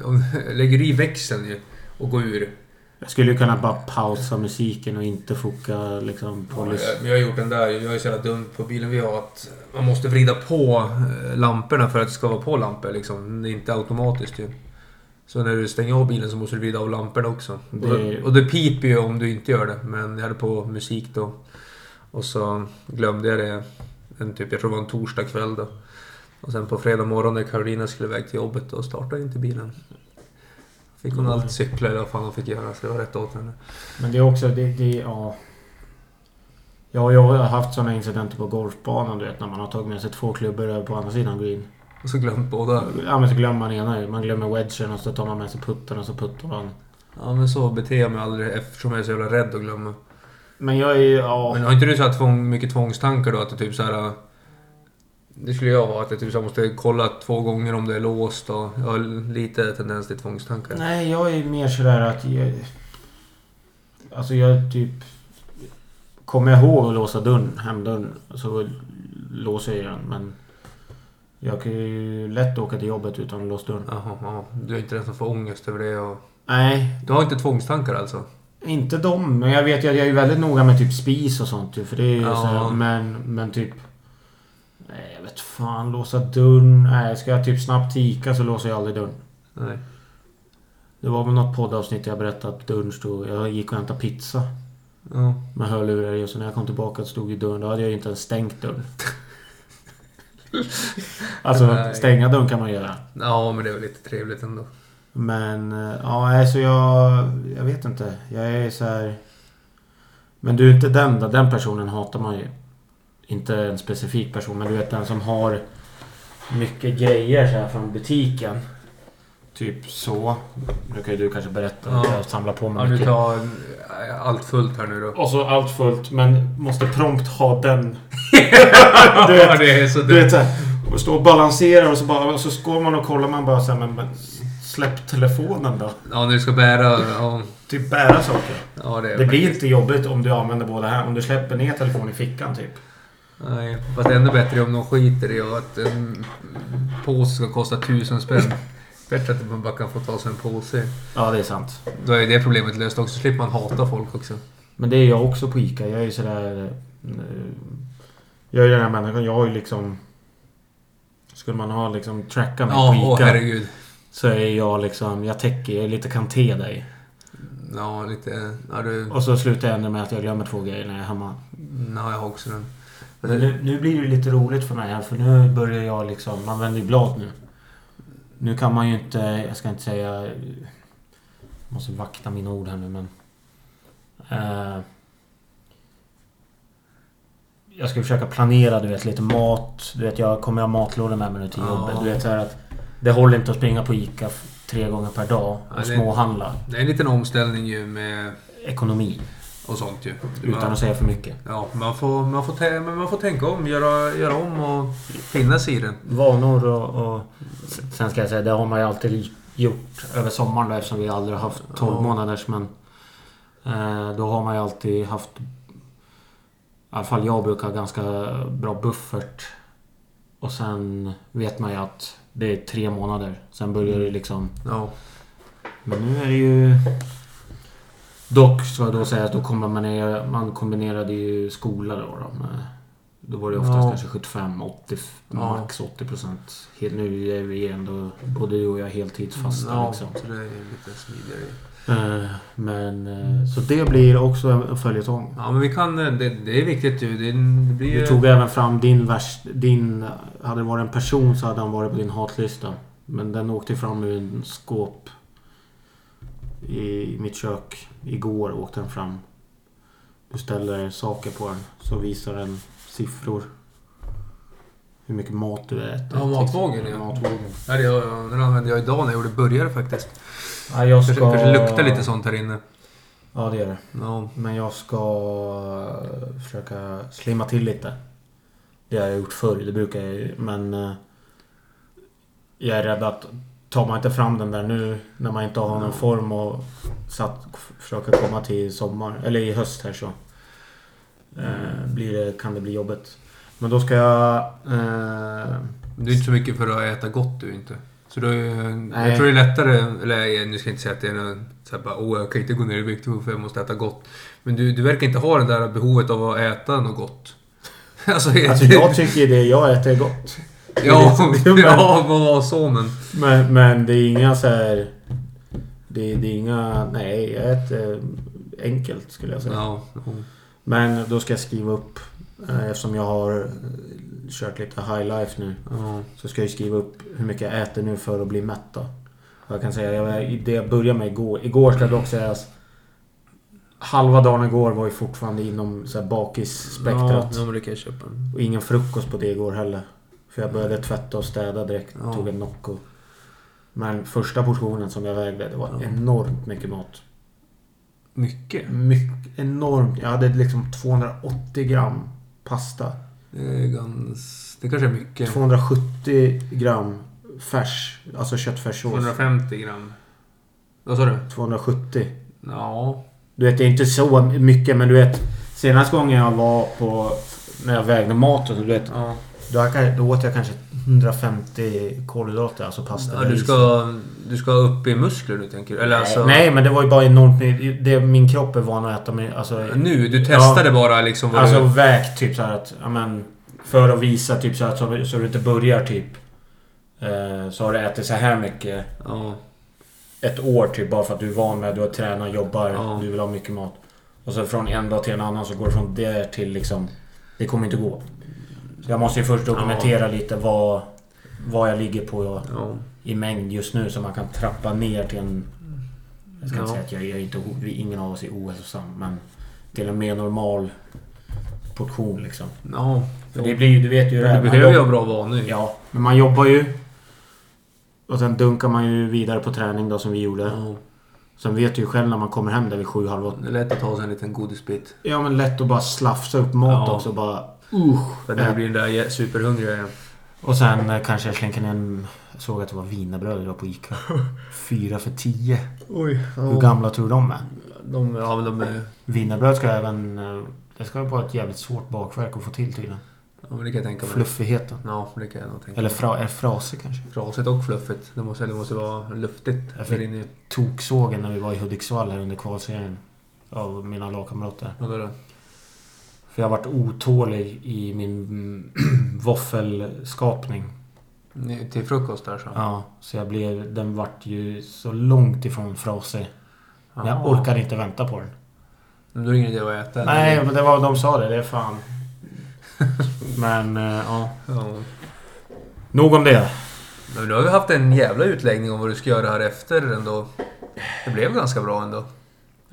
Om, lägger i växeln ju och går ur. Jag skulle ju kunna bara pausa musiken och inte foka liksom på... Ja, jag, jag har gjort den där. Jag är så jävla dum på bilen vi har att man måste vrida på eh, lamporna för att det ska vara på lampor liksom. Det är inte automatiskt ju. Så när du stänger av bilen så måste du vrida av lamporna också. Det- Och, och det piper ju om du inte gör det. Men jag hade på musik då. Och så glömde jag det en typ, jag tror det var en torsdag kväll då. Och sen på fredag morgon när Carolina skulle iväg till jobbet då startade inte bilen. Fick hon Mm. allt cykla eller vad fan hon fick göra. Så det var rätt åt henne. Men det är också, det, det ja... Ja, jag har haft sådana incidenter på golfbanan du vet när man har tagit med sig två klubbor över på andra sidan green. Och så glömt båda. Ja men så glömmer man ena. Man glömmer wedgen och så tar man med sig putten och så puttar man. Ja men så beter jag mig aldrig eftersom jag är så jävla rädd att glömma. Men jag är ju, ja... Men har inte du så här tvång, mycket tvångstankar då? Att det typ så här... Det skulle jag ha. Att jag typ så måste kolla två gånger om det är låst och... Jag har lite tendens till tvångstankar. Nej, jag är mer sådär att jag... Alltså jag typ... Kommer jag ihåg att låsa dörren, hemdörren, så låser jag den. Men... Jag kan ju lätt åka till jobbet utan att låsa dörren. Jaha, ja. Du är inte den som får ångest över det och... Nej, Du har inte tvångstankar alltså? Inte dem. Men jag vet ju att jag är väldigt noga med typ spis och sånt ju, För det är ju Ja. så här, men, men typ... Nej, jag vet fan. Låsa dörren. Nej, ska jag typ snabbt Ica så låser jag aldrig dörren. Nej. Det var väl något poddavsnitt jag berättade att dörren stod... Jag gick och hämtade pizza. Ja. Med hörlurar i och så när jag kom tillbaka och stod i dörren då hade jag ju inte ens stängt dörren. alltså Nej. stänga dörren kan man göra. ja, men det är väl lite trevligt ändå. Men eh, ja, alltså jag... Jag vet inte. Jag är så här... Men du är inte den då. Den personen hatar man ju. Inte en specifik person, men du vet den som har mycket grejer så här från butiken. Typ så. Nu kan ju du kanske berätta. Ja. Jag samlar på mig Ja, du mycket. tar eh, allt fullt här nu då. Och så allt fullt, men måste prompt ha den. Ja, Du vet- det är så Du vet såhär. Och stå och balansera och så, bara, och så går man och kollar man bara såhär, men, men släpp telefonen då. Ja, när du ska bära... Ja, Typ bära saker. ja det Det blir inte jobbigt om du använder båda här. Om du släpper ner telefonen i fickan typ. Nej, fast ännu bättre om de skiter i att en påse ska kosta tusen spänn. Bättre att man bara kan få ta sig en påse. Ja, det är sant. Då är ju det problemet löst också. Så slipper man hata folk också. Men det är jag också på ICA. Jag är ju sådär... eh, Jag är ju den här människan. Jag har ju liksom... Skulle man ha liksom tracka mig Ja, på åh ICA. herregud. Så är jag liksom... Jag täcker. Lite kanté dig. Ja, lite... Ja, du... Och så slutar jag ändå med att jag glömmer två grejer när jag är hemma. Ja, jag har också den. Men nu, nu blir det lite roligt för mig här. För nu börjar jag liksom... Man vänder ju blad nu. Nu kan man ju inte... Jag ska inte säga... Jag måste vakta mina ord här nu men... Eh, jag ska försöka planera du vet lite mat. Du vet jag kommer ha matlådor med mig nu till jobbet. Du vet så här att... Det håller inte att springa på ICA tre gånger per dag och Ja, småhandla. Det är en liten omställning ju med... Ekonomi. Och sånt ju. Utan att säga för mycket. Ja, man får, man får, man får tänka om, göra, göra om och finna sig i det. Vanor och, och... Sen ska jag säga, det har man ju alltid gjort över sommaren då, eftersom vi aldrig har haft 12 Ja. månaders men... Eh, då har man ju alltid haft... I alla fall jag brukar ha ganska bra buffert. Och sen vet man ju att det är tre månader. Sen börjar det liksom... Ja. Men nu är det ju... Dock ska jag då säga att då ner, man kombinerade ju skola då. då med, då var det oftast Ja. kanske 75, 80, Ja. max 80 procent. Nu är vi ändå, både du och jag, heltidsfasta ja, liksom. så det är lite smidigare. Eh, Men eh, så det blir också en följetong. Ja, men vi kan... Det, det är viktigt ju. Det, det blir Du tog även fram din värst, din... Hade det varit en person så hade han varit på din hatlista. Men den åkte fram ur en skåp. I mitt kök. Igår åkte den fram. Du ställer saker på den. Så visar den siffror. Hur mycket mat du äter. Ja, matvågen, ja. Matvågen. Ja, det, den använde jag idag när jag gjorde burgare faktiskt. Ja, jag Kanske, ska... kanske luktar lite sånt här inne. Ja, det gör det. Ja. Men jag ska eh, försöka slimma till lite. Det har jag gjort förr, det brukar jag. Men eh, jag är rädd att tar man inte fram den där nu när man inte har någon form och satt, försöka komma till sommar eller i höst här så eh, blir det, kan det bli jobbigt. Men då ska jag... Eh, Du är inte så mycket för att äta gott du inte. Så då Nej. jag tror det är lättare, eller nu ska jag inte säga att det är någon, så bara, åh jag kan inte gå ner i vikt för jag måste äta gott. Men du, du verkar inte ha det där behovet av att äta något gott. alltså, alltså jag tycker det jag äter är gott. Ja, är- ja, vad var så men. Men, men det är inga så här... Det, det är inga... Nej, jag äter enkelt skulle jag säga. Ja, ja. Men då ska jag skriva upp, eh, eftersom jag har kört lite high life nu. ja. Så ska jag skriva upp hur mycket jag äter nu för att bli mätt då. Jag kan säga, jag, det jag började med igår. Igår ska jag dock säga Halva dagen igår var ju fortfarande inom så här bakisspektrat. Ja, men det kan jag köpa. Och ingen frukost på det igår heller. För jag började tvätta och städa direkt. Ja. Tog en Nocco. Men första portionen som jag vägde, det var Ja. enormt mycket mat. Mycket. Mycket, enormt. Jag hade liksom 280 gram pasta. Det är ganska... Det kanske är mycket. 270 gram färs. Alltså köttfärssås. 250 gram. Vad sa du? 270. Ja. Du vet, det är inte så mycket men du vet. Senaste gången jag var på... När jag vägde maten, du vet. ja. Då, jag- då åt jag kanske 150 kolhydrater, alltså pasta. ja du, ska, du ska upp i muskler nu tänker du? Eller alltså... Nej, men det var ju bara enormt. Det, min kropp är van att äta med... Alltså, Nu? Du testade bara liksom vad alltså du... vägt typ så här att... Ja, men, för att visa typ så att så, så du inte börjar typ... Eh, så har du ätit så här mycket Ja. ett år typ bara för att du är van med du har tränat, jobbar, Ja. du vill ha mycket mat. Och så från en dag till en annan så går det från det till liksom... Det kommer inte gå. Så jag måste ju först dokumentera lite vad, vad jag ligger på Ja. i mängd just nu så man kan trappa ner till en... Jag ska inte Ja. säga att jag, jag är inte... Ingen av oss är ohälsosam men... Till en mer normal portion liksom. Ja. För det blir ju, du vet ju det Du är. Man behöver ju ha bra vanor. Ja, men man jobbar ju. Och sen dunkar man ju vidare på träning då som vi gjorde. Ja. Sen vet du ju själv när man kommer hem där vid sju, halv åtta. Det är lätt att ta sig en liten godisbit. Ja men lätt att bara slafsa upp mat Ja. också bara... Usch! För när du blir den där superhungriga igen. Och sen eh, kanske jag slänker ner en... Jag såg att det var wienerbröd idag på Ica. Fyra för tio. Oj. Hur gamla tror du de är? De, ja, men de är... Wienerbröd ska även... eh, Det ska vara ett jävligt svårt bakverk att få till tydligen. Ja, men det kan jag tänka mig. Fluffigheten. Ja, det kan jag nog tänka Eller mig. fra, är frasig kanske. Frasigt och fluffigt. Det måste, det måste vara luftigt. Jag där fick- inne. Toksågen när vi var i Hudiksvall här under kvalserien. Av mina lagkamrater. Vad då? För jag varit otålig i min våffelskapning. Ni- Till frukost där så? Ja, så jag blev... Den vart ju så långt ifrån frasig. Men jag orkade inte vänta på den. Men då är det ingen idé att äta. Nej, men det var de sa det. Det är fan... Men, eh, ja. Ja. Nog om det. Men du har ju haft en jävla utläggning om vad du ska göra här efter ändå. Det blev ganska bra ändå.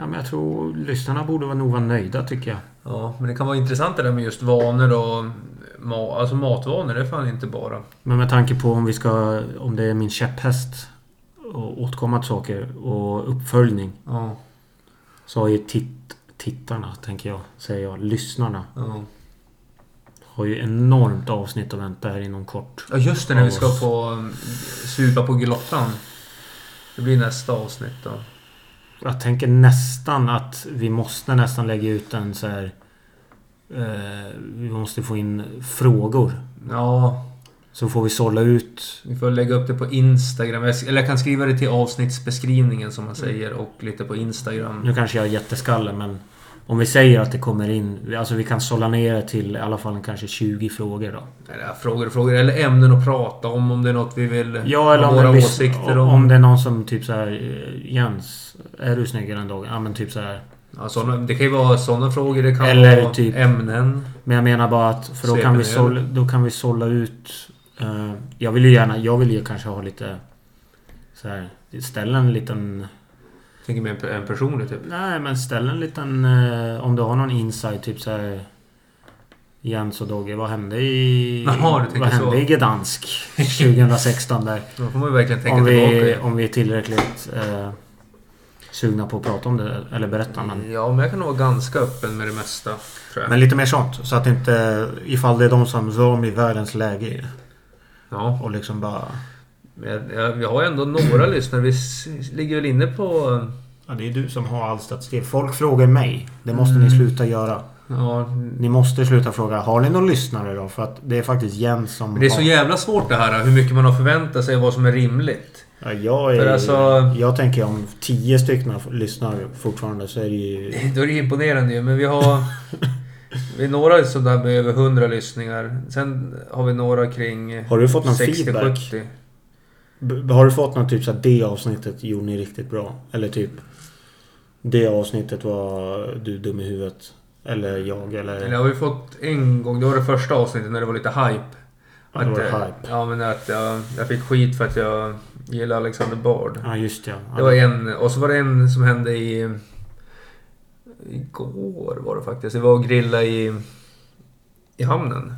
Ja, men jag tror lyssnarna borde vara nog vara nöjda tycker jag. Ja, men det kan vara intressant det där med just vanor och... Ma alltså matvanor, det är fan inte bara. Men med tanke på om vi ska... Om det är min käpphäst och återkomma till saker och uppföljning. Ja. Så har ju titt, tittarna, tänker jag, säger jag, lyssnarna. Ja, Har ju enormt avsnitt att vänta här inom kort. ja just det, när vi ska få supa på glottan. Det blir nästa avsnitt då. Jag tänker nästan att vi måste nästan lägga ut en så här... Eh, vi måste få in frågor. Ja, Så får vi sålla ut... vi får lägga upp det på Instagram. Eller jag kan skriva det till avsnittsbeskrivningen som man säger och lite på Instagram. Nu kanske jag är jätteskalle men... Om vi säger att det kommer in... Alltså vi kan sålla ner det till i alla fall kanske 20 frågor då. Eller frågor och frågor. Eller ämnen att prata om. Om det är något vi vill Ja, eller ha om, våra det, åsikter om. om. det är någon som typ så här... eh, Jens, är du snyggare en dag? Ja men typ så här. Ja, såna, det kan ju vara sådana frågor. Det kan Eller vara typ- ämnen. Men jag menar bara att... För då kan vi, sålla, då kan vi sålla ut... eh, jag vill ju gärna... Jag vill ju kanske ha lite... Så här, ställa en liten... Tänker mer en, personlig typ. Nej men ställa en liten... eh, om du har någon insight typ så här... Jens och Dogge, vad hände i... Tänker vad hände så. i Gdansk 2016 där? Då får man ju verkligen tänka Om vi, tillbaka. om vi är tillräckligt eh, sugna på att prata om det eller berätta. Men, Ja, men jag kan nog vara ganska öppen med det mesta. Men lite mer sånt. Så att inte... Ifall det är de som drar i världens läge Ja, och liksom bara... men jag, jag, har ändå några lyssnare. Vi ligger väl inne på... Ja, det är du som har all statistik. Folk frågar mig. Det måste ni Mm. sluta göra. Ja, Ni måste sluta fråga. Har ni någon lyssnare då? För att det är faktiskt Jens som men det är så har... jävla svårt det här. Hur mycket man har förväntat sig och vad som är rimligt. Ja, jag, är, alltså- jag tänker om tio stycken lyssnar fortfarande så är det ju... Då är det imponerande ju. Men vi har... Vi är några sådär med över 100 lyssningar. Sen har vi några kring Har du fått någon feedback? 60-70. Har du fått något typ så att det avsnittet gjorde ni riktigt bra? Eller typ... Det avsnittet var du dum i huvudet. Eller jag eller... Eller har vi fått en gång, det var det första avsnittet när det var lite hype. Ja, det var eh, hype. Ja men att jag, jag fick skit för att jag gillar Alexander Bard. Ja just ja. Det var en, och så var det en som hände i... Igår var det faktiskt. Det var att grilla i, i hamnen.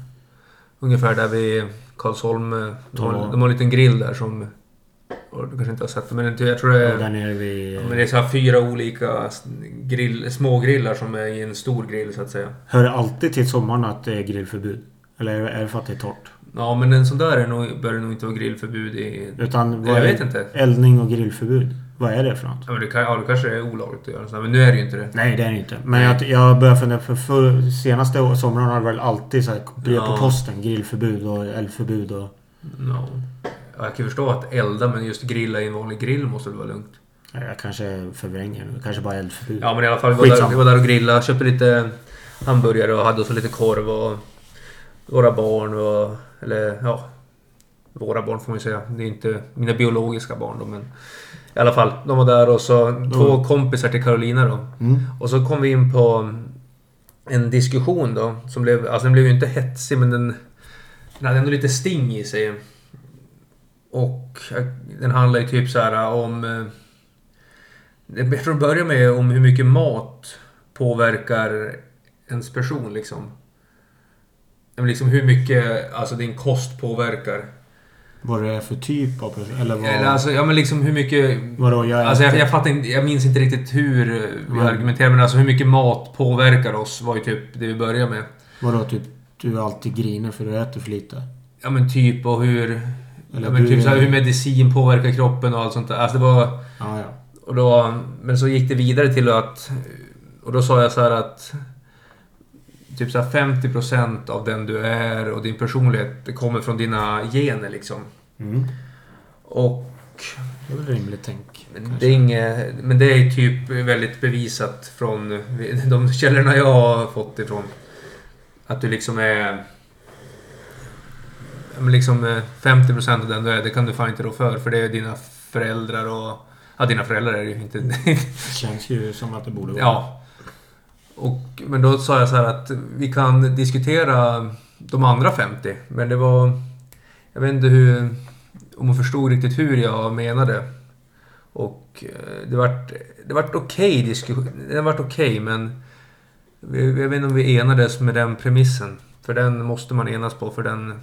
Ungefär där vid Karlsholm. De har, Ja. de har en liten grill där som... Du kanske inte har sett det, men jag tror det Och där är... nere vid... Ja, men det är så här fyra olika grill, smågrillar som är i en stor grill så att säga. Hör det alltid till sommaren att det är grillförbud? Eller är det för att det är torrt? Ja, men en sån där är nog, bör det nog inte vara grillförbud i... Utan Jag är vet inte. eldning och grillförbud? Vad är det för något? Ja, men det, kan, ja, det kanske är olagligt att göra sådär, men nu är det ju inte det. Nej, det är det inte. Men jag, jag börjar fundera för, för senaste sommaren har det väl alltid så här brev på Ja. posten. Grillförbud och eldförbud och... Ja. Ja, Jag kan förstå att elda, men just grilla i en vanlig grill måste väl vara lugnt. Nej, Jag kanske förvränger nu. Kanske bara eldförbud. Ja, men i alla fall, vi var, där, Skitsamma. vi var där och grillade. Köpte lite hamburgare och hade så lite korv och våra barn och... Eller ja... Våra barn får man ju säga. Det är inte mina biologiska barn då, men... I alla fall, de var där och så två kompisar till Carolina då. Mm. Och så kom vi in på en diskussion då. Som blev, alltså den blev ju inte hetsig men den, den hade ändå lite sting i sig. Och eh, den handlar ju typ så här om... eh, Jag tror det börjar med om hur mycket mat påverkar ens person liksom. Liksom hur mycket alltså din kost påverkar. Vad det är för typ av person? Eller vad... Eller alltså, ja men liksom hur mycket... vadå, jag Alltså jag, jag fattar inte, jag minns inte riktigt hur vi Mm. argumenterade men alltså hur mycket mat påverkar oss var ju typ det vi började med. Vadå, typ du alltid griner för du äter för lite? Ja men typ och hur... Eller ja, men du- typ så här, hur medicin påverkar kroppen och allt sånt där. Alltså det var... Ja, ja. Och då, men så gick det vidare till att... Och då sa jag så här att... Typ så här 50% av den du är och din personlighet kommer från dina gener liksom. Mm. Och... Det är väl rimligt tänk. Men kanske. det, är inget, men det är typ väldigt bevisat från de källorna jag har fått ifrån. Att du liksom är... liksom eh, 50% av den du är, det kan du fan inte rå för. För det är dina föräldrar och... Ja, dina föräldrar är det ju inte. Det känns ju som att det borde vara. ja. Och, men då sa jag så här att vi kan diskutera de andra 50. Men det var... Jag vet inte hur... Om hon förstod riktigt hur jag menade. Och eh, det vart, det vart okej diskussion. Det vart okej men... Vi, jag vet inte om vi enades med den premissen. För den måste man enas på för den...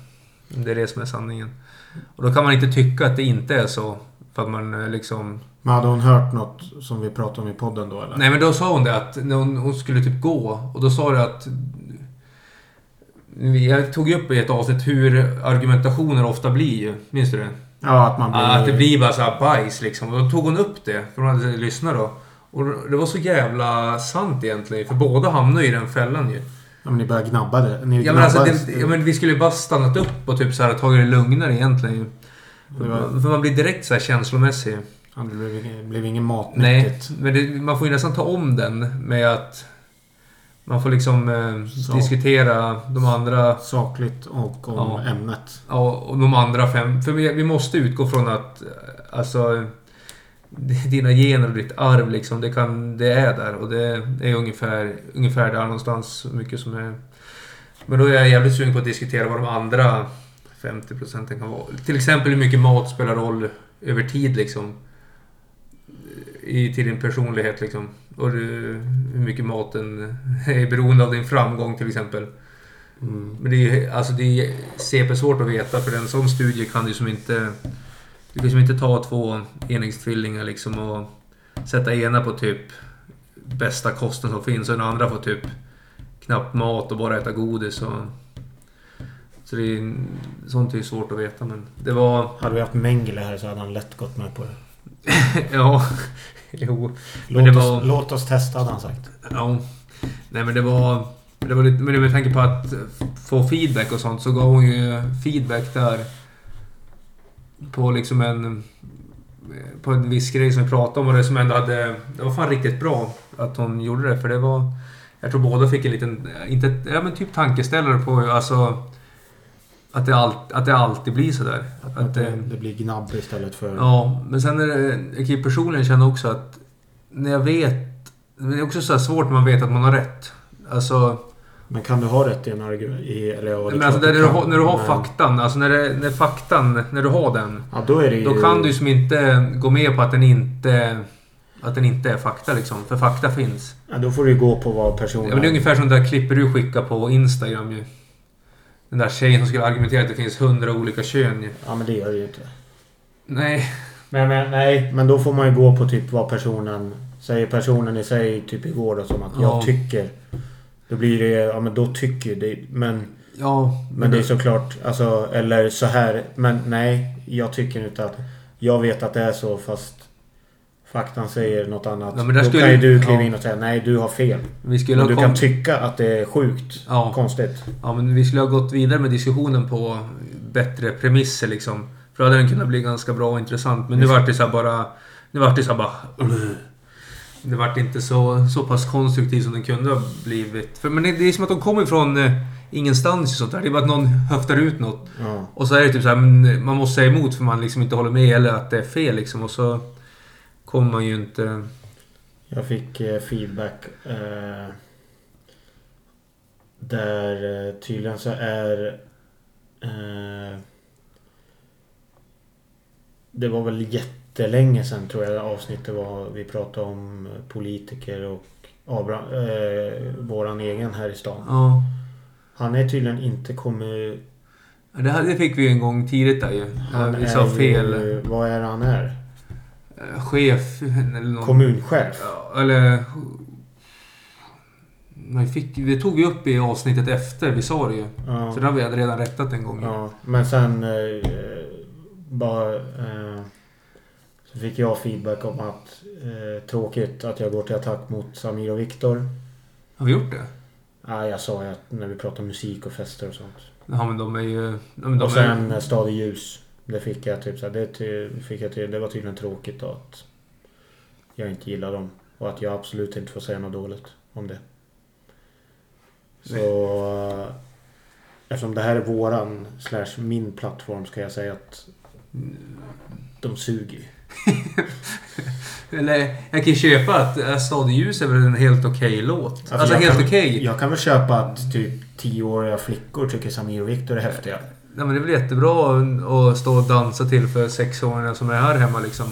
Det är det som är sanningen. Och då kan man inte tycka att det inte är så. För att man eh, liksom... Men hade hon hört något som vi pratade om i podden då eller? Nej men då sa hon det att när hon, hon skulle typ gå och då sa det att... Jag tog ju upp i ett avsnitt hur argumentationer ofta blir ju. Minns du det? Ja, att man blir... Att det blir bara så här bajs liksom. Och då tog hon upp det, för hon hade lyssnat då. Och det var så jävla sant egentligen, för båda hamnade i den fällan ju. Ja, men ni börjar gnabba det. Ni Ja men, alltså, det, ja, men vi skulle ju bara stannat upp och typ så här tagit det lugnare egentligen ju. Var- För man blir direkt så här känslomässig. Ja, det blev, ingen- blev ingen Nej, matnyttigt. men det, man får ju nästan ta om den med att man får liksom eh, diskutera de andra Sakligt och om Ja. ämnet. ja, och de andra fem. För vi, vi måste utgå från att eh, alltså dina gener och ditt arv liksom, det, kan, det är där och det är ungefär, ungefär där någonstans så mycket som är... Men då är jag jävligt sugen på att diskutera vad de andra 50 procenten kan vara. Till exempel hur mycket mat spelar roll över tid liksom. I, till din personlighet liksom. Och du, hur mycket maten är beroende av din framgång till exempel. Mm. Men det är ju alltså det är CP-svårt att veta för en sån studie kan du som inte... Du kan som inte ta två enäggstvillingar liksom och sätta ena på typ bästa kosten som finns och den andra får typ knappt mat och bara äta godis och... Så det är... Sånt är ju svårt att veta men det var... Hade vi haft Mengele här så hade han lätt gått med på det. ja... Jo. Låt, det oss, var- låt oss testa hade han sagt. Ja. Nej men det var... Det var lite, men med tanke på att få feedback och sånt så gav hon ju feedback där. På liksom en... På en viss grej som vi pratade om och det som ändå hade... Det var fan riktigt bra att hon gjorde det för det var... Jag tror båda fick en liten... Inte, ja men typ tankeställare på alltså... Att det, all, att det alltid blir sådär. Att Att det, det, blir gnabb istället för... Ja, men sen är det... Jag kan ju personligen känna också att... När jag vet... Det är också så svårt när man vet att man har rätt. Alltså... Men kan du ha rätt i en argument? Eller, ja, Men alltså när du, kan, när du har men- faktan, alltså när, det, när faktan, när du har den. Ja, då ju... Då kan du ju som inte gå med på att den inte... Att den inte är fakta liksom. För fakta finns. Ja, då får du ju gå på vad personen... Ja, men det är ungefär som det där klippet du skickar på Instagram ju. Den där tjejen som skulle argumentera att det finns hundra olika kön. Ja, men det gör det ju inte. Nej. Men, men, nej, men då får man ju gå på typ vad personen... Säger personen i sig typ igår då som att Ja. jag tycker. Då blir det... Ja, men då tycker det. Men, Ja. men det är såklart... Alltså, eller så här. Men nej, jag tycker inte att... Jag vet att det är så fast... Faktan säger något annat. Ja, då skulle- kan ju du kliva ja. in och säga nej, du har fel. Vi skulle du kan tycka att det är sjukt Ja. konstigt. Ja, men vi skulle ha gått vidare med diskussionen på bättre premisser liksom. För då hade den kunnat bli ganska bra och intressant. Men nu vart det så bara... Nu vart det så bara... Det vart inte så, så pass konstruktivt som den kunde ha blivit. För, men det, det är som att de kommer från eh, ingenstans och sånt där. Det är bara att någon höftar ut något. Ja. Och så är det typ så här, man måste säga emot för man liksom inte håller med eller att det är fel liksom. Och så... kommer man ju inte... Jag fick eh, feedback. Eh, där eh, tydligen så är... Eh, det var väl jättelänge sedan tror jag avsnittet var. Vi pratade om politiker och Abraham, eh, våran egen här i stan. Ja. Han är tydligen inte kommit... Det, här, det fick vi ju en gång tidigt där ju. Han vi sa fel. Ju, vad är han är? Eh, Chef eller någon... Kommunchef. Eller... Nej, fick, det tog vi upp i avsnittet efter, vi sa det ju. Ja. Så det har vi redan rättat en gång. Ja, men sen eh, bara... Eh, så fick jag feedback om att eh, tråkigt att jag går till attack mot Samir och Viktor. Har vi gjort det? Ja, jag sa ju att när vi pratar musik och fester och sånt. Ja, men de är ju... Men de och sen är, Stad i ljus. Det fick jag typ så här, det, ty, fick jag till, det var tydligen tråkigt då att jag inte gillar dem. Och att jag absolut inte får säga något dåligt om det. Så... eh, Eftersom det här är våran slash min plattform ska jag säga att de suger. Eller jag kan köpa att Stad i ljus är väl en helt okej låt. Alltså, Alltså, helt okej. Jag kan väl köpa att typ tioåriga flickor tycker Samir och Viktor är häftiga. Ja, men det är väl jättebra att stå och dansa till för sexåringar som är här hemma liksom.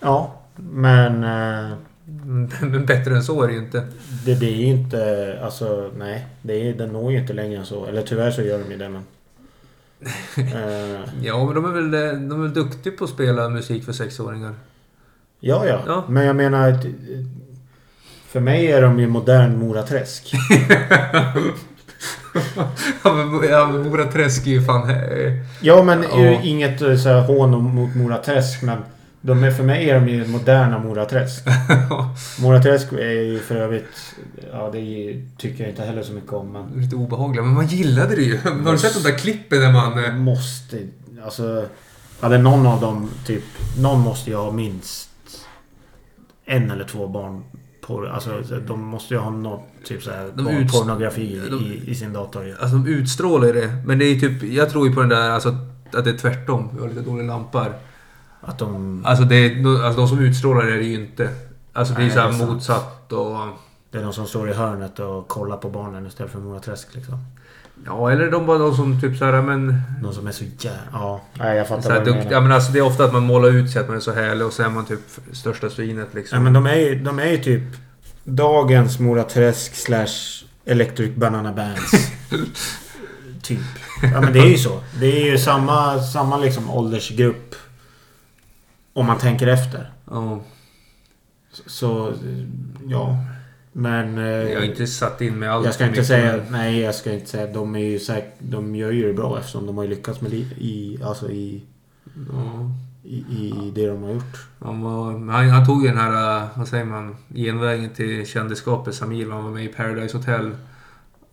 Ja, men eh, Men bättre än så är det ju inte. det blir ju inte... Alltså nej. Det är, den når ju inte längre än så. Eller tyvärr så gör de ju det men... Eh, Ja, men de är väl, de är väl duktiga på att spela musik för sexåringar. ja, ja, Ja. Men jag menar... För mig är de ju modern Moraträsk. ja, men, ja, men Mora Träsk är ju fan... Ja, men Ja. inget eh, så här, hån mot Moraträsk men... De är, för mig är de ju moderna Moraträsk. Moraträsk är ju för övrigt... Ja, det ju- tycker jag inte heller så mycket om men... Lite obehagliga, men man gillade det ju. Har du sett de där klippen när man... eh, Måste... Alltså... Hade någon av dem typ... Någon måste ju ha minst en eller två barn på Alltså de måste ju ha något typ såhär De barnpornografi de- i, i sin dator ju. Alltså de utstrålar det. Men det är typ... Jag tror ju på den där alltså att det är tvärtom. Vi har lite dåliga lampor. Att de... Alltså, det är, alltså de som utstrålar det är det ju inte. Alltså det är Nej, ju såhär motsatt och... Det är de som står i hörnet och kollar på barnen istället för Moraträsk liksom. Ja, eller de bara de som typ såhär men... De som är så jävla... Ja. Nej jag fattar Så här vad du menar. ja men alltså det är ofta att man målar ut sig att man är så härlig och så är man typ största svinet liksom. Nej men de är ju, de är ju typ dagens Moraträsk slash Electric Banana Bands. typ. Ja men det är ju så. Det är ju samma, samma liksom åldersgrupp. Om man tänker efter. Ja, Så, ja. Men... eh, jag har inte satt in mig allt jag ska inte säga... men- Nej, jag ska inte säga... De är ju säkert... De gör ju det bra eftersom de har ju lyckats med det i... Alltså i... Ja, I, i det de har gjort. han, var, han, han tog ju den här, äh, vad säger man, genvägen till kändisskapet Samir. Han var med i Paradise Hotel.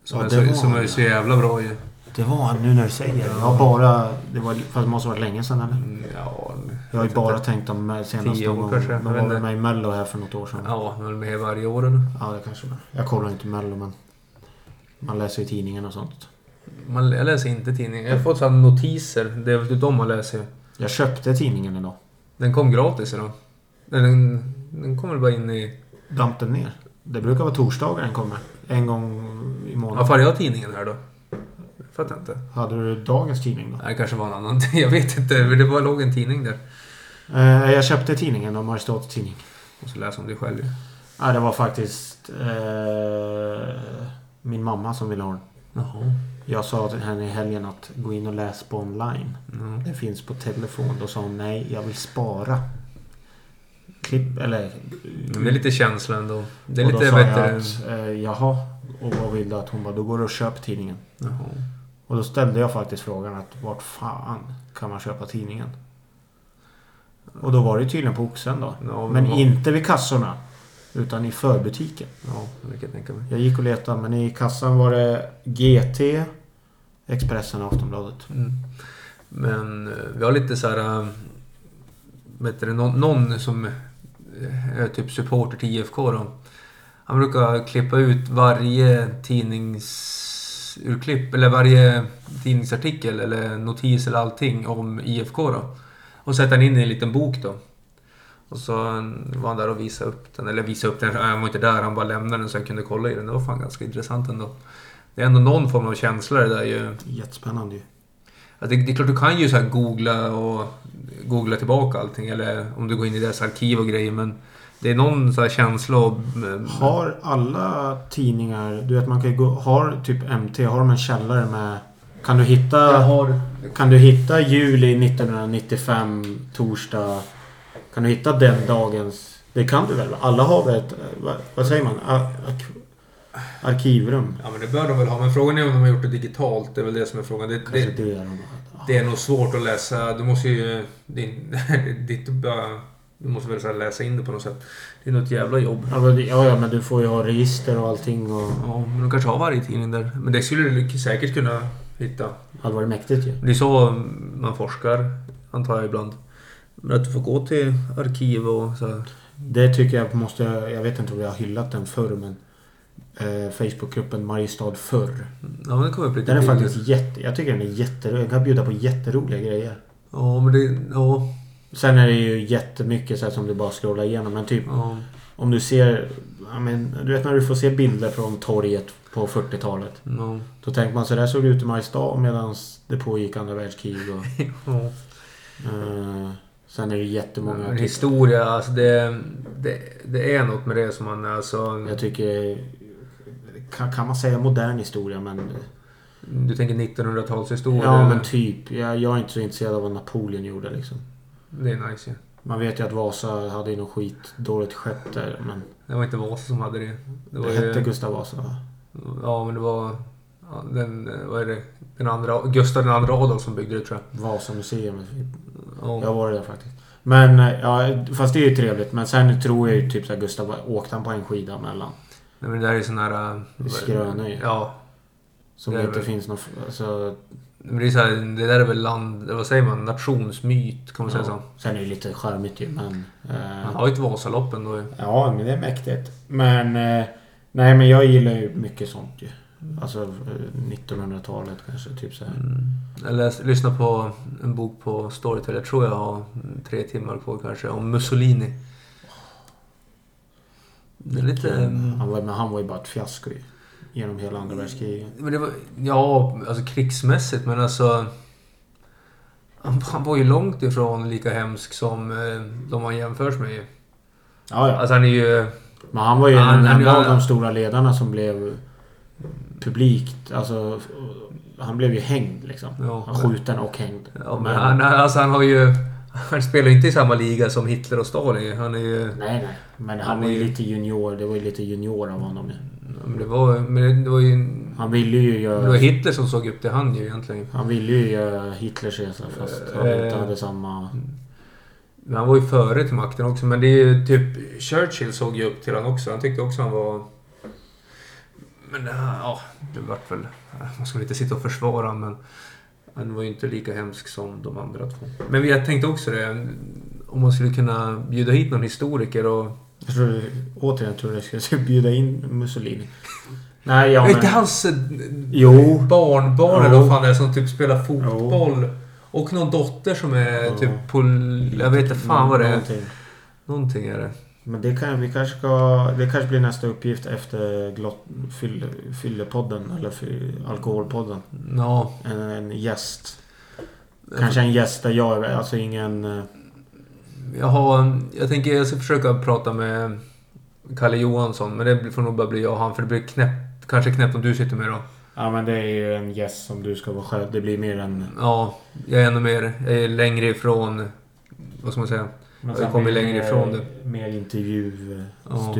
Som, Ja, är, så, som är så jävla bra ju. Det var han nu när du säger det. Jag har bara... Det var, fast det måste varit länge sedan eller? Ja, Jag har ju bara tänkt om senaste Tio år gången. kanske, De var väl med i Mello här för något år sedan. Ja, han är med varje år eller? Ja, det kanske. Jag kollar inte Mello men... Man läser i tidningen och sånt. Man, jag läser inte tidningen. Jag har fått sådana notiser. Det är väl de man läser. Jag köpte tidningen idag. Den kom gratis idag. Den, den kommer bara in i... Damp den ner. Det brukar vara torsdagar den kommer. En gång i månaden. Varför har jag tidningen här då? Fattar jag inte. Hade du dagens tidning då? Det kanske var en annan. Jag vet inte. Men det var låg en tidning där. Eh, jag köpte tidningen, om Mariestads tidning. Och så läser om det själv ju. Nej, det var faktiskt eh, min mamma som ville ha den. Jaha. Jag sa till henne i helgen att gå in och läs på online. Mm. Det finns på telefon. Då sa hon nej, jag vill spara. Klipp, eller... Men det är lite känsla ändå. Det är och då lite sa jag bättre... att, eh, jaha. Och vad vill du att hon bara, då går du och köper tidningen. Jaha. Och då ställde jag faktiskt frågan att vart fan kan man köpa tidningen? Och då var det tydligen på Oxen då. Ja, Men vad- inte vid kassorna. Utan i förbutiken. Ja, det kan jag tänka mig. Jag gick och letade men i kassan var det GT, Expressen och Aftonbladet. Mm. Men eh, vi har lite så här... äh, Vet du, någon, någon som eh, är typ supporter till IFK då. Han brukar klippa ut varje tidningsurklipp eller varje tidningsartikel eller notis eller allting om IFK då. Och sätta den in i en liten bok då. Och så var han där och visade upp den. Eller visade upp den, han var inte där. Han bara lämnade den så jag kunde kolla i den. Det var fan ganska intressant ändå. Det är ändå någon form av känsla det där ju. Jättespännande ju. Ja, det, det är klart du kan ju så googla och googla tillbaka allting. Eller om du går in i deras arkiv och grejer. Men det är någon så här känsla och... Har alla tidningar, du vet man kan ju gå, har typ MT, har de en källare med... Kan du hitta... Har... Kan du hitta juli 1995, torsdag? Kan du hitta den dagens... Det kan du väl? Alla har väl ett... Vad, vad säger man? Ar ark arkivrum? Ja men det bör de väl ha. Men frågan är om de har gjort det digitalt. Det är väl det som är frågan. Det, det, det är de. det är nog svårt att läsa. Du måste ju... Din, ditt, bara- du måste väl så läsa in det på något sätt. Det är nog ett jävla jobb. Ja, ja, ja, men du får ju ha register och allting och... Ja, men de kanske har varje tidning där. Men det skulle du säkert kunna hitta. Det hade varit mäktigt ju. Det är så man forskar, antar jag ibland. Men att du får gå till arkiv och så här. Det tycker jag måste... Jag vet inte om jag har hyllat den förr men... Eh, Facebookgruppen Mariestad förr. Ja, men det kommer upp lite Den är faktiskt jätte... Jag tycker den är jätterolig. Den kan bjuda på jätteroliga grejer. Ja, men det... Ja. Sen är det ju jättemycket så här som du bara scrollar igenom. Men typ ja. om du ser... Ja, men, du vet när du får se bilder från torget på 40-talet. ja. Då tänker man så där såg det ut i Mariestad medan det pågick andra världskrig. Och, ja. eh, sen är det jättemånga... Typ, historia, alltså det, det, det är något med det som man alltså... jag tycker... Kan, kan man säga modern historia men... Du tänker 1900-talshistoria? Ja men typ. Jag, jag är inte så intresserad av vad Napoleon gjorde liksom. Det är nice ju. Man vet ju att Vasa hade ju något skit dåligt skepp där. Men Det var inte Vasa som hade det. Det det, hette ju... Gustav Vasa va? Ja, men det var... Ja, den, vad är det? Den andra... Gustav den andra Adolf som byggde det tror jag. Vasamuseum. Ja. Jag var där faktiskt. Men eh, ja, fast det är ju trevligt. Men sen tror jag ju typ såhär Gustav åkte han på en skida mellan. Nej, men det där är sån här... är skrönor ju. Ja. Som Det inte väl- finns någon... Alltså, Men det är så här, det där är väl land... Vad säger man? Nationsmyt, kan man säga så? ja. Sen är det lite charmigt ju men... Man Eh, har ju ett Vasalopp ändå ju. ja men det är mäktigt. Men... Eh, nej men jag gillar ju mycket sånt ju. Alltså eh, 1900-talet kanske typ såhär. Mm. Jag läs, lyssnade på en bok på Storytel. Jag tror jag har tre timmar på kanske. Om Mussolini. Det är lite... mm, Han var, men han var ju bara ett fiasko ju. Genom hela andra världskriget. Men det var, ja, alltså krigsmässigt men alltså... Han, han var ju långt ifrån lika hemsk som eh, de han jämförs med ju. Ja, ja. Alltså han är ju... Men han var ju Han- en, han- en av de stora ledarna som blev publikt. Alltså, han blev ju hängd liksom. Ja. Skjuten och hängd. Ja, men han, alltså han har ju... Han spelar ju inte i samma liga som Hitler och Stalin. Han är ju... Nej, nej. Men han Han var ju lite junior. Det var ju lite junior av honom ju. Men det var, men det var ju... Han ville ju Det var göra... Hitler som såg upp till han ju egentligen. Han ville ju göra Hitlers resa fast han inte Eh. hade samma... Men han var ju före till makten också. Men det är ju typ... Churchill såg ju upp till han också. Han tyckte också han var... Men ja, det vart väl... Man väl inte sitta och försvara men... Han var ju inte lika hemsk som de andra två. Men jag tänkte också det. Om man skulle kunna bjuda hit någon historiker och... Jag tror, återigen tror jag jag ska bjuda in Mussolini. Nej, ja Är men... inte hans eh, Jo. barnbarn eller Jo. vad fan det är som typ spelar fotboll? Och någon dotter som är Ja. typ pol... Jag vet inte fan vad det är. Någonting. Någonting är det. Men det kan vi kanske ska... Det kanske blir nästa uppgift efter glott, fyll, Fyllepodden eller fy, Alkoholpodden. Ja. En, en gäst. Kanske en gäst där jag är, alltså ingen... Jag har... Jag tänker jag ska försöka prata med Kalle Johansson. Men det får nog bara bli jag och han. För det blir knäppt. Kanske knäppt om du sitter med då. Ja men det är ju en gäst som du ska vara själv. Det blir mer en... Ja. Jag är ännu mer... Jag är längre ifrån... Vad ska man säga? Men Jag kommer längre mer- ifrån det. Mer intervju Ja.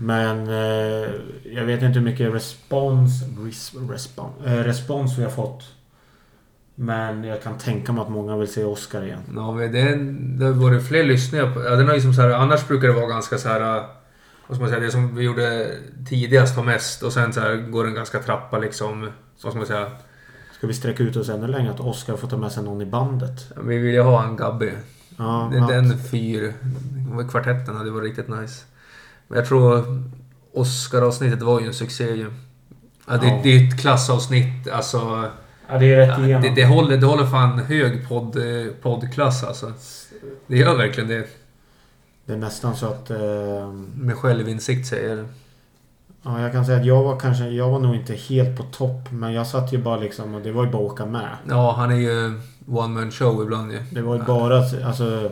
Men eh, jag vet inte hur mycket respons, res, respons, eh, respons vi har fått. Men jag kan tänka mig att många vill se Oscar igen. Ja, men det, det har varit fler lyssningar på... Ja, den har ju som så här, annars brukar det vara ganska så här... Vad ska man säga? Det som vi gjorde tidigast har mest och sen så här går den ganska trappa liksom. Vad ska man säga? Ska vi sträcka ut oss ännu längre? Att Oscar får ta med sig någon i bandet? Vi vill ju ha en Gabby. Ja, Den, den fyr... Kvartetten hade varit riktigt nice. Men jag tror Oscar-avsnittet var ju en succé ju. Ja, det, Ja. det är ett klassavsnitt. Alltså... Ja, det är rätt Ja, igenom. det, det, håller, det håller fan hög podd, eh, poddklass alltså. Det gör verkligen det. Det är nästan så att... Eh, Med självinsikt säger jag. ja, jag kan säga att jag var kanske... Jag var nog inte helt på topp. Men jag satt ju bara liksom... Och det var ju bara att åka med. Ja, han är ju one man show ibland ju. Det var ju bara... Alltså...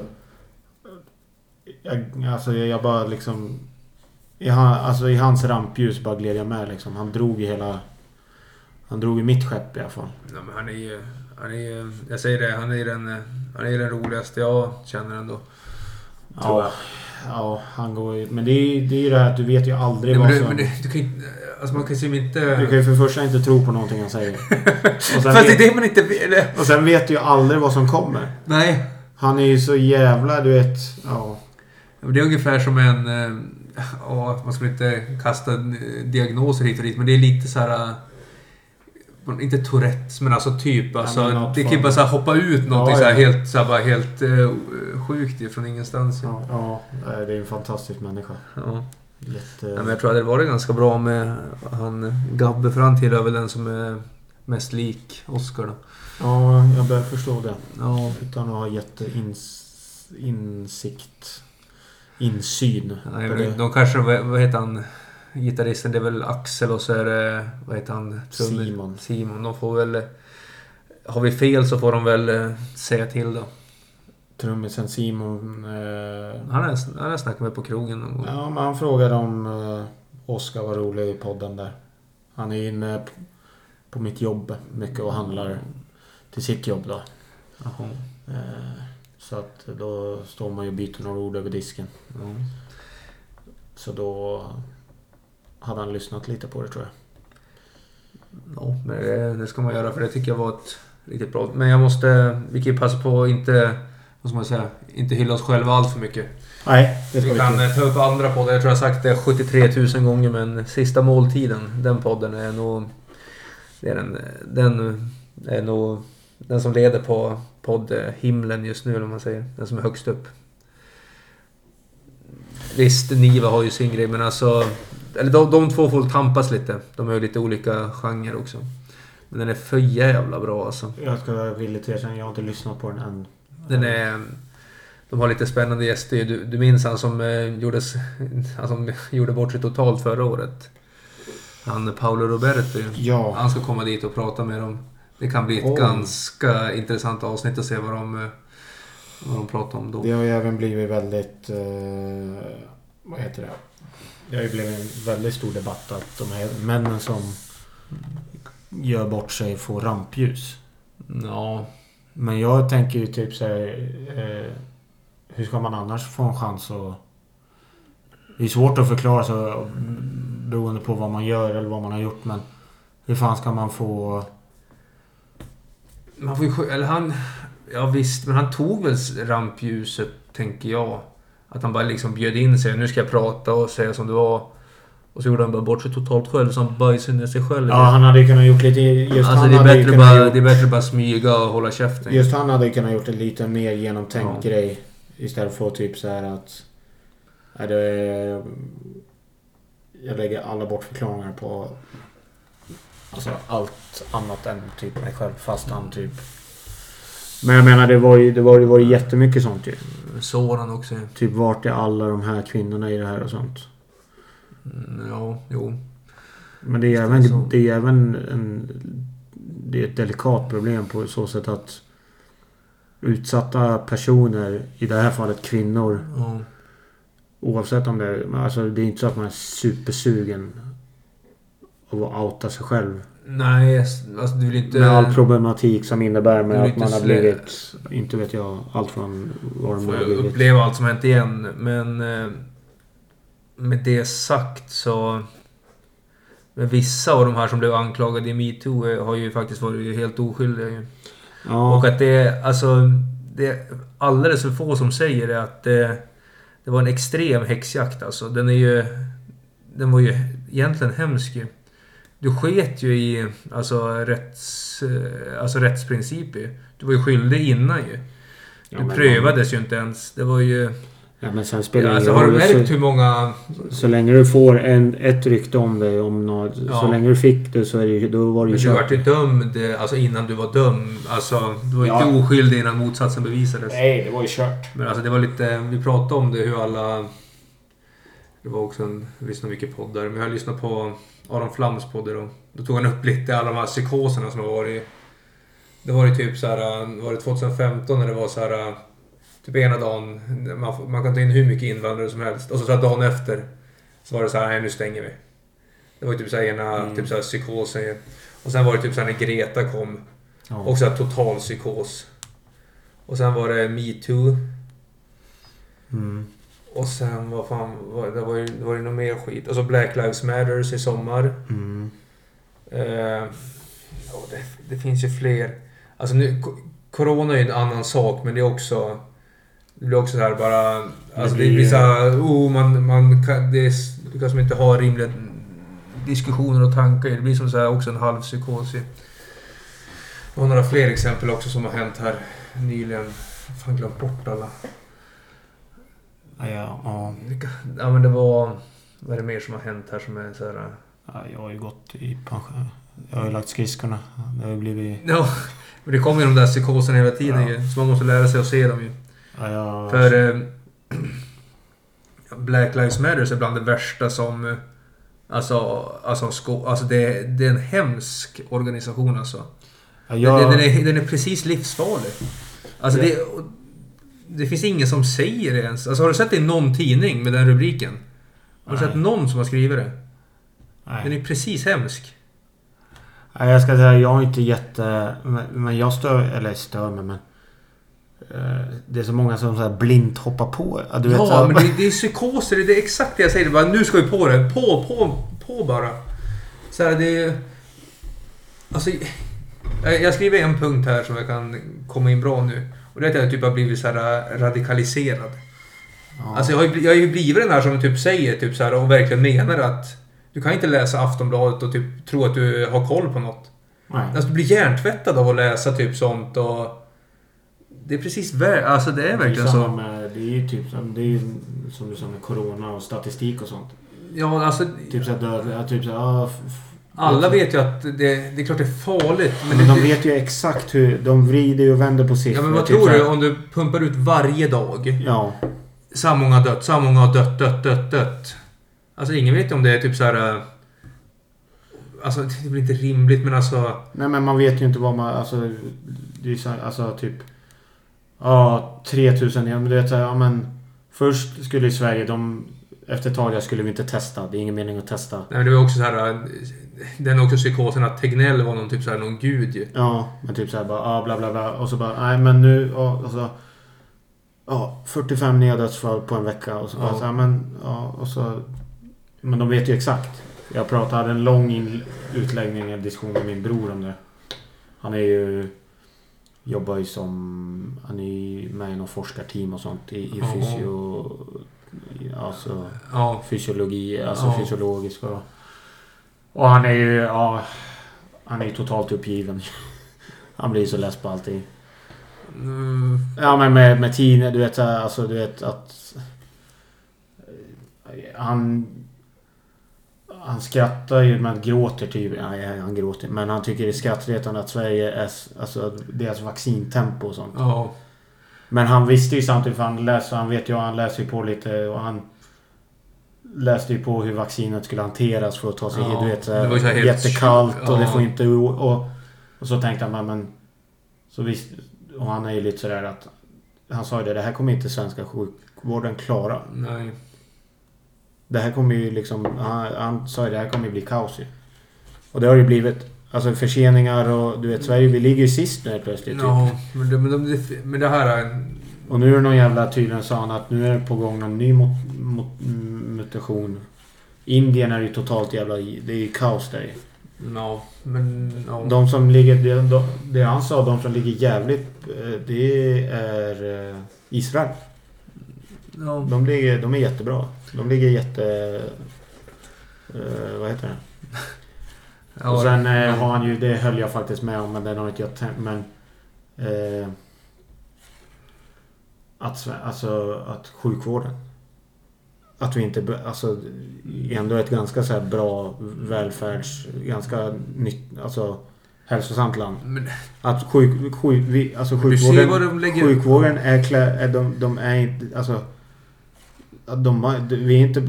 Jag, alltså jag bara liksom... I, han, alltså i hans rampljus bara gled jag med liksom. Han drog i hela... Han drog i mitt skepp i alla fall. Ja, men han är ju... Han är ju... Jag säger det, han är den, eh, han är den roligaste jag känner ändå. Tror jag. Ja, ja, han går ju... Men det är, det är ju det här att du vet ju aldrig Ja, vad som... men du, du kan ju inte... Alltså man kan ju inte... Du kan ju för första inte tro på någonting han säger. Fast det är det man inte vet. och sen vet du ju aldrig vad som kommer. Nej. Han är ju så jävla, du vet... Ja. Det är ungefär som en... eh, Ja, man ska inte kasta eh, diagnoser hit och dit, men det är lite så här... Inte Tourettes, men alltså typ. Alltså, men det kan ju bara så hoppa ut någonting Ja, så här ja. helt, så här, bara helt uh, sjukt ifrån ingenstans. Ja. Ja, ja, det är en fantastisk människa. Ja. Jätte... men jag tror att det var det ganska bra med han Gabbe, för han tillhör väl den som är mest lik Oscar då. Ja, jag börjar förstå det. Ja. Utan att ha jätteinsikt. Insyn. Nej, de kanske, vad heter han? Gitarristen, det är väl Axel och så är det, vad heter han? Trummor- Simon. Simon. De får väl... Har vi fel så får de väl eh, säga till då. Trummisen Simon... Eh... Han har har snackat med på krogen någon gång. Ja, men han frågade om eh, Oskar var rolig i podden där. Han är inne p- på mitt jobb mycket och handlar till sitt jobb då. Jaha. Eh, så att då står man ju och byter några ord över disken. Ja. Så då hade han lyssnat lite på det tror jag. Ja, men det, det ska man göra för det tycker jag var ett riktigt bra. Men jag måste... Vi kan ju passa på att inte... Vad ska man säga? Inte hylla oss själva allt för mycket. Nej, det ska Vi kan inte. eh, ta upp andra poddar. Jag tror jag har sagt det 73 000 gånger men Sista måltiden, den podden är nog... Det är den, den är nog den som leder på poddhimlen just nu vad man säger. Den som är högst upp. Visst, Niva har ju sin grej men alltså... Eller de, de två får tampas lite. De har ju lite olika genrer också. Men den är för jävla bra alltså. Jag ska vara villig till att erkänna, jag har inte lyssnat på den än. Den är... De har lite spännande gäster. Du, du minns han som, eh, gjordes, han som gjorde bort sig totalt förra året? Han Paolo Roberto. ju. Ja. Han ska komma dit och prata med dem. Det kan bli ett Oj. ganska intressant avsnitt att se vad de, eh, vad de pratar om då. Det har ju även blivit väldigt... Eh, vad heter det? Det har ju blivit en väldigt stor debatt att de här männen som gör bort sig får rampljus. Ja, Men jag tänker ju typ så här, eh, Hur ska man annars få en chans att... Det är svårt att förklara så beroende på vad man gör eller vad man har gjort men... Hur fan ska man få... man får ju, eller han... Ja visst, men han tog väl rampljuset, tänker jag. Att han bara liksom bjöd in sig. Nu ska jag prata och säga som det var. Och så gjorde han bara bort sig totalt själv, så han bajsade ner sig själv. Ja, han hade kunnat gjort lite... Just alltså han det är, hade kunnat bara, gjort- det är bättre bara smyga och hålla käften. Just han hade kunnat gjort en lite mer genomtänkt Ja. grej. Istället för att typ så här att... Är det, jag lägger alla bortförklaringar på... Alltså allt annat än typ mig själv. Fast han typ... Men jag menar det var ju, det var, det var ju jättemycket sånt ju. Soran också. Typ vart är alla de här kvinnorna i det här och sånt. Mm, Ja, jo. Men det är även, det är även en... Det är ett delikat problem på så sätt att utsatta personer, i det här fallet kvinnor, Ja. oavsett om det är... Alltså det är inte så att man är supersugen av att outa sig själv. Nej, alltså du vill inte... Med all problematik som innebär med att man har blivit... Inte vet jag. Allt från vad får har blivit. uppleva allt som hänt igen. Men eh, med det sagt så... Men vissa av de här som blev anklagade i metoo eh, har ju faktiskt varit helt oskyldiga ju. Ja. Och att det är alltså... Det är alldeles för få som säger det att det, det var en extrem häxjakt alltså. Den är ju... Den var ju egentligen hemsk ju. Du sket ju i alltså, rätts, eh, alltså rättsprinciper. Du var ju skyldig innan ju. Ja, Det men prövades ju inte ens. Det var ju... Ja, men sen spelar Ja, alltså, har du märkt Så, hur många... så länge du får en, ett rykte om dig, om något, Ja. så länge du fick det så är det, då var det Men ju du kört. vart ju dömd alltså, innan du var dömd. Alltså, du var Ja. inte oskyldig innan motsatsen bevisades. Nej, det var ju kört. Men alltså det var lite... Vi pratade om det hur alla... Det var också en... Jag lyssnade mycket poddar. Men jag lyssnade på Aron Flams podd då. Då tog han upp lite alla de här psykoserna som har varit. Det var ju typ så här... Var det 2015 när det var så här... Typ ena dagen. Man, man kan ta in hur mycket invandrare som helst. Och så, så här dagen efter. Så var det så här, nej nu stänger vi. Det var ju typ så här ena Mm. typ så här psykosen. Och sen var det typ så här när Greta kom. Ja. Och så här total psykos. Och sen var det metoo. Mm. Och sen vad fan var det? Var ju, det var ju något mer skit. Och så Black Lives Matters i sommar. Mm. Eh, ja, det, det finns ju fler. Alltså nu, Corona är ju en annan sak men det är också... Det blir också så här bara... Alltså det blir- blir så här, oh, man, man kan, det är, som inte ha rimliga diskussioner och tankar. Det blir som så här också en halv psykos. Jag har några fler exempel också som har hänt här nyligen. Fan glömt bort alla. Ja, ja, ja. Ja men det var... Vad är det mer som har hänt här som är så här... Ja, jag har ju gått i pension. Jag har ju lagt skridskorna. Det har ju blivit... Ja, men det kommer ju de där psykoserna hela tiden Ja. ju. Så man måste lära sig att se dem ju. Ja, jag... För... Eh, Black Lives Matter är bland det värsta som... eh, Alltså, alltså, sko, alltså det, det är en hemsk organisation alltså. ja, jag... Den, den, är, den är precis livsfarlig. Alltså det, det finns ingen som säger det ens. Alltså har du sett det i någon tidning med den rubriken? Har du Nej. sett någon som har skrivit det? Nej. Den är precis hemsk. Nej, jag ska säga, jag är inte jätte... Men, jag stör... Eller stör mig, men... eh, Det är så många som så här blint hoppar på. Ja, du vet, så ja, här, men det, det är psykoser. Det är exakt det jag säger. Det Bara, nu ska vi på det. På, på, på bara. Så här, det är... Alltså... Jag skriver en punkt här som jag kan komma in bra nu. Och det är att jag typ har blivit så här radikaliserad. ja. Alltså jag har, ju, bli- jag har ju blivit den här som typ säger typ så här och verkligen menar att du kan inte läsa Aftonbladet och typ tro att du har koll på något. Nej. Alltså du blir hjärntvättad av att läsa typ sånt och... Det är precis vär- Alltså det är Det är verkligen så. med... Det är ju typ. Det är ju som du sa med Corona och statistik och sånt. Ja, alltså... Typ såhär Typ såhär... Alla vet ju att det, det är klart det är farligt. Men, Men det, de vet ju exakt hur... De vrider och vänder på siffror. Ja men vad typ tror du om du pumpar ut varje dag? Ja. Så här många har dött, så här många har dött, dött, dött, dött. Alltså ingen vet ju om det är typ så här. äh, Alltså det blir inte rimligt men alltså... Nej men man vet ju inte vad man... Alltså... Det är så här, alltså typ... Ja, 3000 igen. Men du vet såhär, ja men... Först skulle i Sverige de... Efter ett tag där skulle vi inte testa. Det är ingen mening att testa. Nej, men det var också så här. äh, Den också psykosen att Tegnell var någon typ så här, någon gud ju. Ja, men typ såhär bara, ja bla bla bla. Och så bara, nej men nu, ja, och så... Ja, 45 nya dödsfall på en vecka. Och så bara Ja. så här, men, ja, och så... Men de vet ju exakt. Jag pratade, en lång in, utläggning, en diskussion med min bror om det. Han är ju... Jobbar ju som... Han är ju med i något forskarteam och sånt i, i fysio... Alltså Ja. fysiologi, alltså Ja. fysiologisk och... Och han är ju, ja... Han är ju totalt uppgiven. Han blir ju så less på allting. Mm, Ja men med, med tiden, du vet alltså du vet att... Han... Han skrattar ju men gråter typ. Nej, han gråter. Men han tycker det är skrattretande att Sverige är... Alltså deras vaccintempo och sånt. ja. Men han visste ju samtidigt för han läste, han vet ju, han läser ju på lite och han läste ju på hur vaccinet skulle hanteras för att ta sig Ja, du vet, det jättekallt och det ja. får inte... Och, och så tänkte han men. Så visst, och han är ju lite sådär att... Han sa ju det, det här kommer inte svenska sjukvården klara. Nej. Det här kommer ju liksom... Han, han sa ju det här kommer ju bli kaos ju. Och det har det ju blivit. Alltså förseningar och du vet Sverige, vi ligger ju sist nu helt plötsligt. Typ. Ja, men det, men, det, men det här är... Och nu är det någon jävla tydligen sa han att nu är det på gång någon ny mut, mut, mutation. Indien är ju totalt jävla... Det är ju kaos där. Ja, men... Ja. De som ligger... Det, de, det han sa, de som ligger jävligt... eh, Det är eh, Israel. ja. De, ligger, de är jättebra. De ligger jätte... eh, vad heter det? ja, och sen men- har han ju... Det höll jag faktiskt med om men den har inte jag tänkt... Men... Eh, att, alltså, att sjukvården. Att vi inte, alltså ändå ett ganska så här bra välfärds, ganska nytt, alltså hälsosamt land. Men, Att sjuk, sjuk, vi, alltså sjukvården, lägger... sjukvården är, klä, är de, de är inte, alltså de, vi, är inte,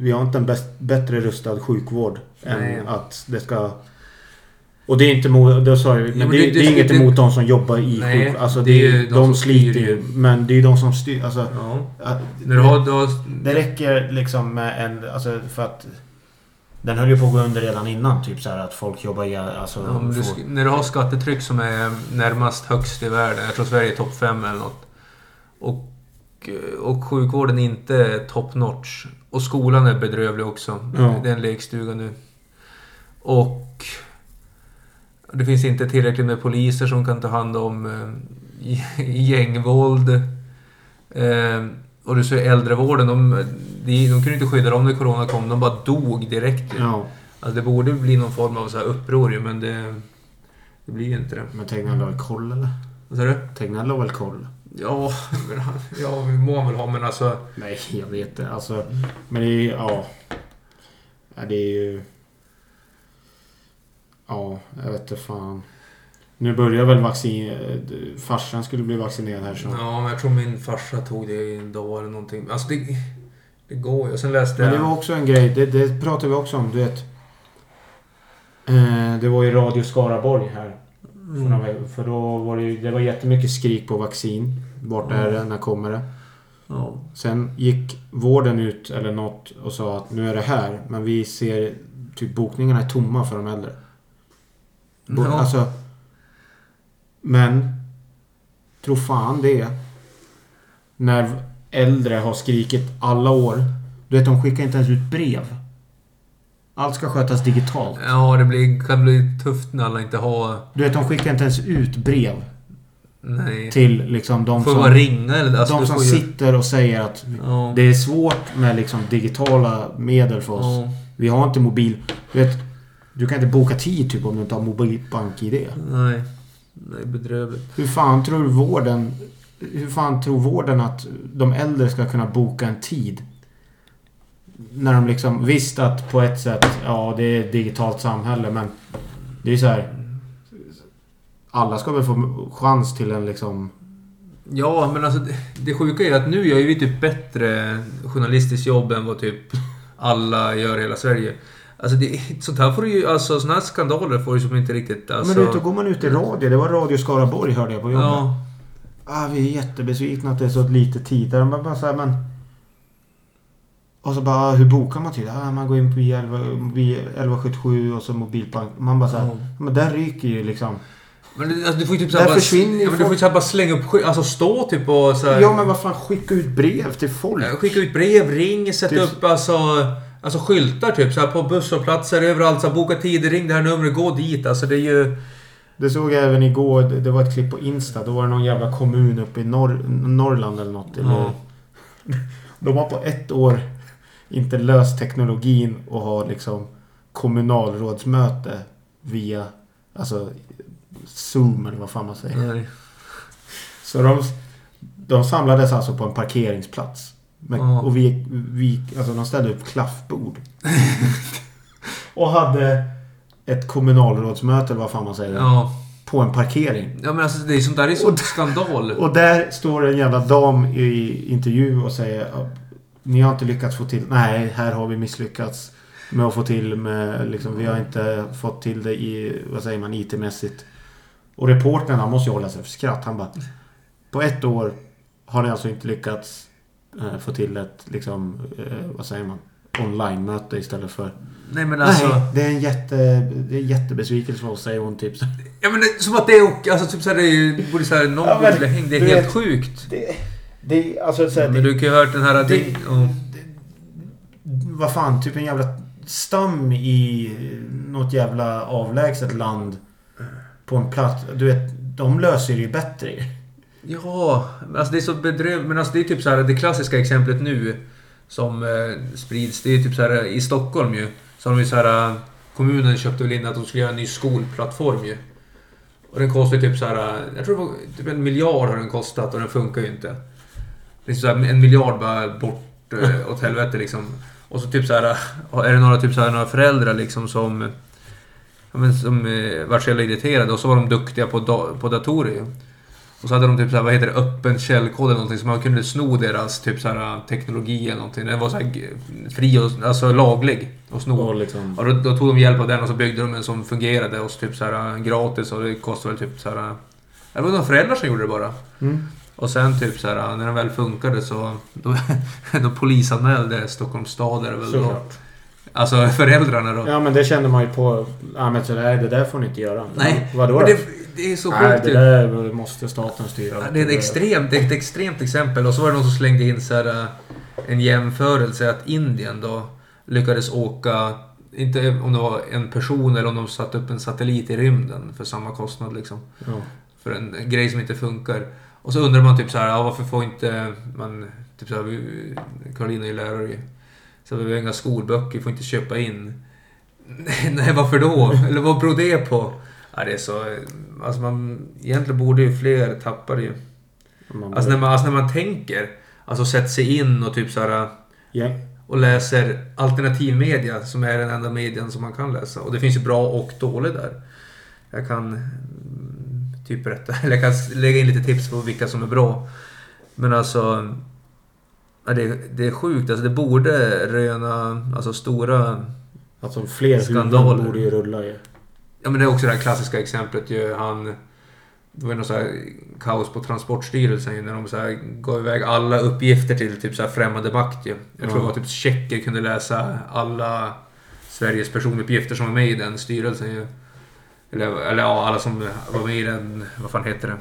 vi har inte en bäst, bättre rustad sjukvård Nej. än att det ska... Och det är inte mot, det sa jag, men men det, det- det, det- är inget det- emot de som jobbar i Nej, sjuk, Alltså det det, är ju de, de sliter ju. ju. Men det är de som styr. Alltså, Ja. du har... Har det räcker liksom med en... Alltså för att... Den höll ju på att gå under redan innan. Typ så här att folk jobbar i... Alltså, Ja, du, får- när du har skattetryck som är närmast högst i världen, jag tror Sverige är topp 5 eller något. Och, och sjukvården inte är top notch. Och skolan är bedrövlig också. Ja. Det är en lekstuga nu. Och det finns inte tillräckligt med poliser som kan ta hand om eh, gängvåld. Eh, och du ser äldrevården, de, de, de kunde inte skydda dem när Corona kom. De bara dog direkt. Ja, Alltså det borde bli någon form av så här uppror ju, men det, det blir ju inte det. men Tegnell har väl koll eller? Vad sa du? Tegnell har väl koll? Ja, men ja, det må han väl ha, men alltså... Nej, jag vet inte. Alltså, men det är ju... Ja. ja det är ju... Ja, jag vet inte fan. Nu börjar väl vaccin... Farsan skulle bli vaccinerad här så. Ja, men jag tror min farsa tog det i en dag eller någonting. Alltså det, det går ju. Sen läste Men det jag... var också en grej, det, det pratade vi också om, du vet. Eh, det var ju Radio Skaraborg här. Mm. för då var det ju, det var jättemycket skrik på vaccin. Vart är det? När kommer det? Ja. Sen gick vården ut eller något och sa att nu är det här. Men vi ser typ bokningarna är tomma för de äldre. Ja. Alltså, men tro fan det. När äldre har skrikit alla år. Du vet, de skickar inte ens ut brev. Allt ska skötas digitalt. Ja, det blir, kan bli tufft när alla inte har... Du vet, de skickar inte ens ut brev Nej. till liksom de Får som... ringa eller... Alltså, de som ju- sitter och säger att Ja. det är svårt med liksom digitala medel för oss. Ja. Vi har inte mobil... Du vet, du kan inte boka tid typ om du inte har mobilbank-id. Nej. Nej, bedrövligt. Hur fan tror vården... Hur fan tror vården att de äldre ska kunna boka en tid? När de liksom... Visst att på ett sätt, ja det är ett digitalt samhälle men... Det är så här... Alla ska väl få chans till en liksom... Ja, men alltså det, det sjuka är att nu gör ju vi typ bättre journalistiskt jobb än vad typ alla gör i hela Sverige. Alltså det, sånt här får du ju, alltså såna här skandaler får du som inte riktigt, alltså... Men du vet, då går man ut i radio. Det var Radio Skaraborg hörde jag på jobbet. Ja, Ah, vi är jättebesvikna att det är så lite tid. Där man bara så här, men... Och så bara, ah, hur bokar man tid? Ah, man går in på 11, mobil- 1177 och så mobilbank. Man bara så här, Ja. men där ryker ju liksom. men det, alltså, du får ju typ såhär bara... ja, du får ju såhär bara slänga upp alltså stå typ och såhär... Ja men vad fan, skicka ut brev till folk. Ja, Skicka ut brev, ring, sätta Typ- upp alltså, alltså skyltar typ så här på busshållplatser överallt. Så här, boka tider, ring det här numret, gå dit. Alltså det är ju... Det såg jag även igår. Det, var ett klipp på Insta. Då var det någon jävla kommun uppe i Norr, Norrland eller något. Eller, Ja. De har på ett år inte löst teknologin och har liksom kommunalrådsmöte via alltså Zoom eller vad fan man säger. Nej. Så de, de samlades alltså på en parkeringsplats. Men, Ja. Och vi, vi, alltså de ställde upp klaffbord. och hade ett kommunalrådsmöte eller vad fan man säger. Ja. På en parkering. ja, men alltså det är sånt där är sån skandal. Och där står en jävla dam i intervju och säger "Ja, Ni har inte lyckats få till... Nej, här har vi misslyckats med att få till med... Liksom, vi har inte fått till det i... Vad säger man? IT-mässigt. Och reportern han måste ju hålla sig för skratt. Han bara... På ett år har ni alltså inte lyckats få till ett liksom... Eh, vad säger man? Online-möte istället för... Nej men alltså... Nej, det är en jätte... Det är en jättebesvikelse för oss, säger hon typ. så. Ja men det, som att det är och, alltså typ såhär, det är- det borde såhär, någon Ja, men, hänga. Det är helt vet- sjukt. Det... Det alltså... Så här, Men du kan ju ha hört den här... det- Det, ja. vad fan, typ en jävla stam i något jävla avlägset land på en plats. Du vet, de löser det ju bättre. Ja, alltså det är så bedrövligt. Men alltså det är typ så här det klassiska exemplet nu som eh, sprids. Det är typ så här i Stockholm ju. Så har de ju så här eh, kommunen köpte väl in att de skulle göra en ny skolplattform ju. Och den kostar typ så här, eh, jag tror det var typ en miljard har den kostat och den funkar ju inte. Liksom så här, en miljard bara bort eh, åt helvete liksom. Och så typ så här, eh, är det några, typ så här, några föräldrar liksom som... Ja, men som eh, var så jävla irriterade och så var de duktiga på, da, på datorer ju. Och så hade de typ så här, vad heter det, öppen källkod eller någonting så man kunde sno deras typ så här, teknologi eller någonting. Den var så här fri och alltså laglig att sno. Och liksom... Och då, då tog de hjälp av den och så byggde de en som fungerade och så typ så här gratis och det kostade väl typ så här. Det var några föräldrar som gjorde det bara. Mm. Och sen typ så här när den väl funkade så då, då polisanmälde Stockholms stad är väl då. Alltså föräldrarna då. Ja men det kände man ju på... Ja men så där, det där får ni inte göra. Nej, Vadå då? det, det är så Nej, sjukt det ju. där måste staten styra. Det är ett extremt, det ett extremt exempel. Och så var det någon som slängde in så här, äh, en jämförelse att Indien då lyckades åka, inte om det var en person eller om de satte upp en satellit i rymden för samma kostnad liksom. Ja. För en grej som inte funkar. Och så undrar man typ så här, ja, varför får inte man... Typ så här, vi- Karolina är lärare ju. Så vi har inga skolböcker, får inte köpa in. Nej, varför då? Eller vad beror det på? Ja, det är så... Alltså man... Egentligen borde ju fler tappa det ju. Man Alltså när man, alltså när man tänker, alltså sätter sig in och typ så här ja. och läser alternativmedia som är den enda medien som man kan läsa. Och det finns ju bra och dålig där. Jag kan mm, typ berätta, eller jag kan lägga in lite tips på vilka som är bra. Men alltså, ja, det, det är sjukt. Alltså det borde röna alltså stora... Alltså fler Skandaler. borde ju rulla ju. Ja men det är också det här klassiska exemplet ju. Han... Det var något så kaos på Transportstyrelsen ju, när de så här gav iväg alla uppgifter till typ så här främmande makt ju. Jag tror Ja. det var typ tjecker kunde läsa alla Sveriges personuppgifter som var med i den styrelsen ju. Eller, eller ja, alla som var med i den, vad fan heter det?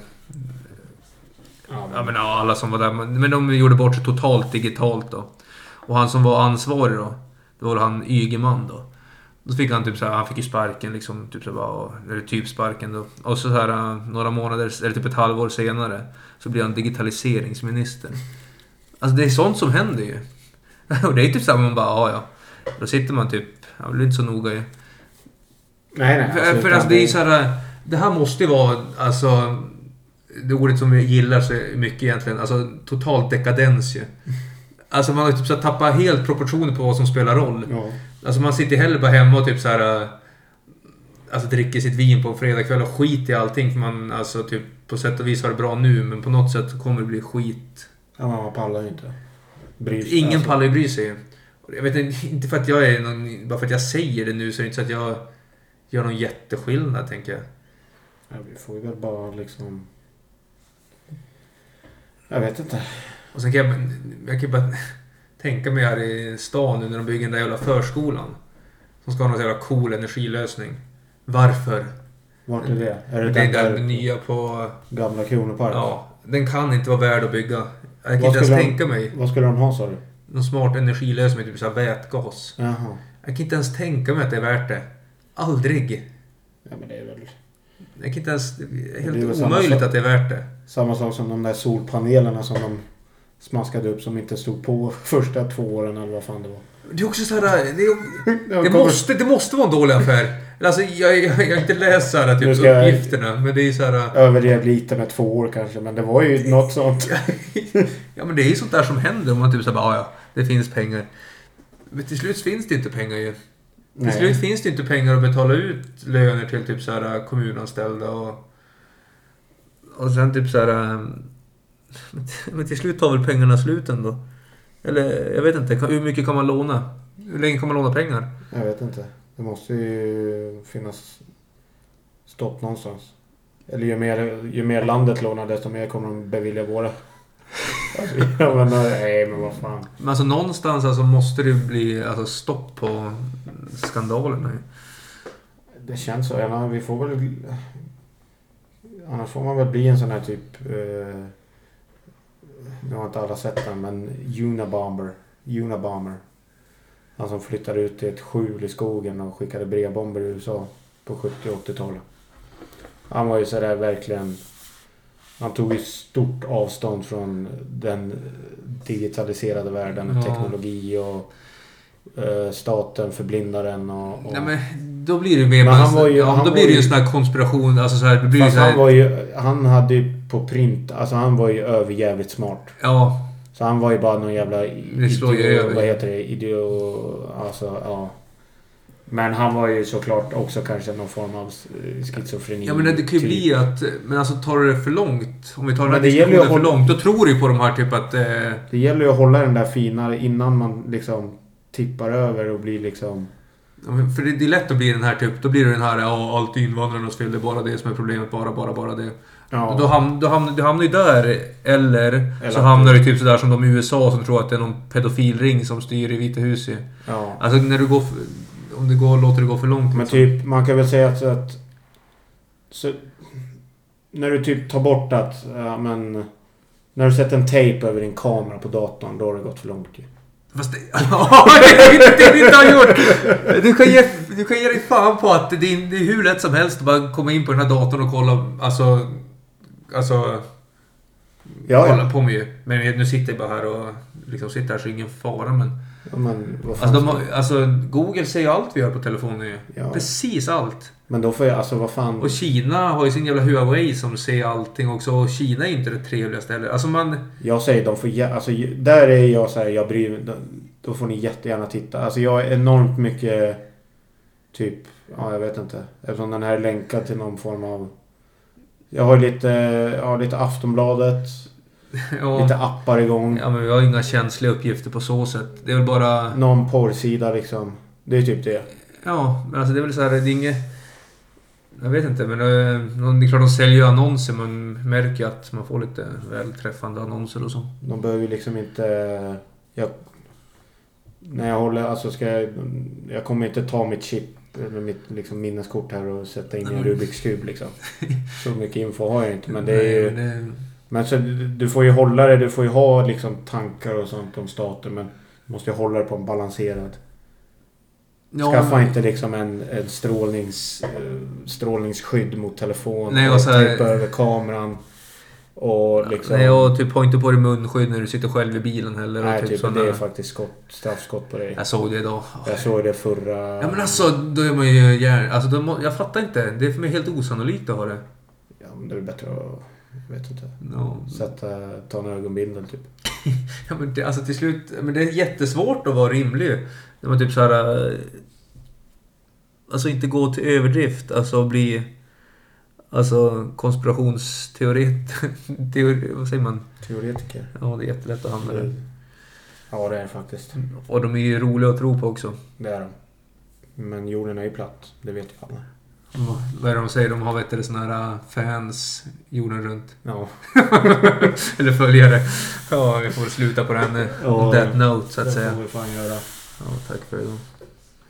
Ja, Ja men ja, alla som var där. Men men de gjorde bort sig totalt digitalt då. Och han som var ansvarig då, det var han Ygeman då. Då fick han typ så här, han fick ju sparken liksom, typ så här, eller typ sparken då. Och så här äh, några månader, eller typ ett halvår senare, så blir han digitaliseringsminister. Alltså det är sånt som händer ju. Och det är typ såhär, man bara, ja ja. Då sitter man typ, ja, är inte så noga ju. Nej, nej. För, för alltså det är ju så här, det här måste ju vara, alltså, det ordet som vi gillar så mycket egentligen, alltså totalt dekadens ju. Alltså man har typ så tappat helt proportioner på vad som spelar roll. Ja. Alltså man sitter hellre bara hemma och typ så här... äh, Alltså dricker sitt vin på en fredagkväll och skit i allting för man alltså typ på sätt och vis har det bra nu men på något sätt kommer det bli skit. ja, man pallar ju inte. Bryr Ingen alltså. pallar ju bry sig. Jag vet inte, inte för att jag är någon, bara för att jag säger det nu så är det inte så att jag gör någon jätteskillnad tänker jag. Ja, vi får ju väl bara liksom... Jag vet inte. Och sen kan jag, jag kan bara tänka mig här i stan nu när de bygger den där jävla förskolan. Som ska ha någon jävla cool energilösning. Varför? Vart är det? Är det, Det är den där där nya på... gamla Kronopark? Ja, den kan inte vara värd att bygga. Jag kan Vad inte ens de- tänka mig Vad skulle de ha sa du? någon smart energilösning typ så här vätgas. Jaha. Jag kan inte ens tänka mig att det är värt det. Aldrig. Ja men det är väl Jag kan inte ens... Det är Det är helt väl samma omöjligt sak. att det är värt det. samma sak som de där solpanelerna som de smaskade upp som inte stod på första två åren eller vad fan det var. Det är också så här... Det, det, måste, det måste vara en dålig affär. Alltså, jag, jag, jag har inte läst så här, typ, uppgifterna, men det är så här... Överdrev lite med två år kanske men det var ju något sånt. Ja, men det är ju sånt där som händer om man typ säger "Ja, ja, det finns pengar. Men till slut finns det inte pengar ju. Till slut Nej. finns det inte pengar att betala ut löner till typ så här kommunanställda och... Och sen typ så här... Men till slut tar väl pengarna slut ändå? Eller jag vet inte, hur mycket kan man låna? Hur länge kan man låna pengar? Jag vet inte. Det måste ju finnas stopp någonstans. Eller ju mer, ju mer landet lånar desto mer kommer de bevilja våra. Alltså, jag menar, nej men vad fan. Men alltså någonstans alltså måste det bli alltså, stopp på skandalerna. Det känns så. Ja, vi får väl... Annars får man väl bli en sån här typ... Eh, nu har inte alla sett den men Unabomber. Unabomber. Han som flyttade ut till ett skjul i skogen och skickade brevbomber i USA på 70 och 80-talet. Han var ju sådär verkligen... Han tog ju stort avstånd från den digitaliserade världen. Ja. Teknologi och eh, staten förblindar en och... och Nej men då blir det mer Men han var ju- ja, han då blir det ju en sån här konspiration. Alltså så här, det blir Fast så här, han var ju... Han hade ju på print... Alltså han var ju överjävligt smart. Ja. Så han var ju bara någon jävla... Det slår ju över. Vad heter det? Idio... Alltså, ja. Men han var ju såklart också kanske någon form av schizofreni. Ja men det kan ju typ. bli att... Men alltså tar du det för långt? Om vi tar den här Men det gäller ju diskussionen för hålla- långt. Då tror du ju på de här typ att... Eh, Det gäller ju att hålla den där fina innan man liksom tippar över och blir liksom... ja, för det, det är lätt att bli den här typ... Då blir det den här ja, allt invandrarnas fel. Det är bara det som är problemet. Bara, bara, bara det. Ja. Då, ham, då hamnar du hamnar ju där. Eller, Eller så hamnar du- typ sådär som de i USA som tror att det är någon pedofilring som styr i Vita huset. ja. Alltså när du går... Om det går, låter det gå för långt. Men liksom. typ, man kan väl säga att... att så, när du typ tar bort att, ja men... När du sätter en tejp över din kamera på datorn, då har det gått för långt ju. Fast det... Det är inte har gjort! Du kan, ge, du kan ge dig fan på att det är, det är hur lätt som helst att bara komma in på den här datorn och kolla. Alltså... Alltså... Ja, Hålla ja. på med ju. Men nu sitter jag bara här och liksom sitter här så ingen fara men... ja men Alltså, de har, alltså Google ju allt vi gör på telefonen ju. Ja. Precis allt. Men då får jag, alltså vad fan... Och Kina har ju sin jävla Huawei som ser allting också. Och Kina är inte det trevligaste heller. Alltså man... Jag säger de får alltså där är jag så här, jag bryr mig. Då, då får ni jättegärna titta. Alltså jag är enormt mycket typ, ja jag vet inte. Eftersom den här är länkad till någon form av... Jag har lite, ja lite Aftonbladet. Ja, Lite appar igång. ja, men vi har inga känsliga uppgifter på så sätt. Det är väl bara... Någon porrsida liksom. Det är typ det. Ja, men alltså det är väl så här, det är inget... Jag vet inte, men eh, det är klart de säljer ju annonser. Man märker att man får lite välträffande annonser och så. De behöver ju liksom inte... Jag, när jag håller, alltså ska jag... Jag kommer inte ta mitt chip eller mitt liksom, minneskort här och sätta in i en Rubiks kub liksom. Så mycket info har jag inte. Men det är ju... Nej, men det- Men så, du får ju hålla det, du får ju ha liksom tankar och sånt om staten men du måste ju hålla det på en balanserad. Ja, Skaffa men- inte liksom en, en strålnings, eh, strålningsskydd mot telefon Nej, och så tejpa över kameran. Och liksom... Nej, och typ ha inte på dig munskydd när du sitter själv i bilen heller. nej, typ typ, såna- det är faktiskt skott, straffskott på dig. Jag såg det idag. Jag såg det förra... Ja men alltså, då är man ju gärna... Alltså, då jag fattar inte. Det är för mig helt osannolikt att ha det. Ja, men det är bättre att... Jag vet inte. No. Sätta, ta en ögonbindel typ. Ja, men det, alltså till slut... Men det är jättesvårt att vara rimlig. När man typ så här... eh, Alltså inte gå till överdrift. Alltså bli... Alltså konspirationsteoret... Teori, vad säger man? Teoretiker. Ja, det är jättelätt att hamna där. Ja, det är det faktiskt. Och de är ju roliga att tro på också. Det är de. Men jorden är ju platt. Det vet ju alla. Vad är det de säger? De har vet du, såna här äh, fans jorden runt. Ja. Eller följare. Ja, vi får sluta på den. Ja, that note så att det säga. får vi fan göra. Ja, tack för idag.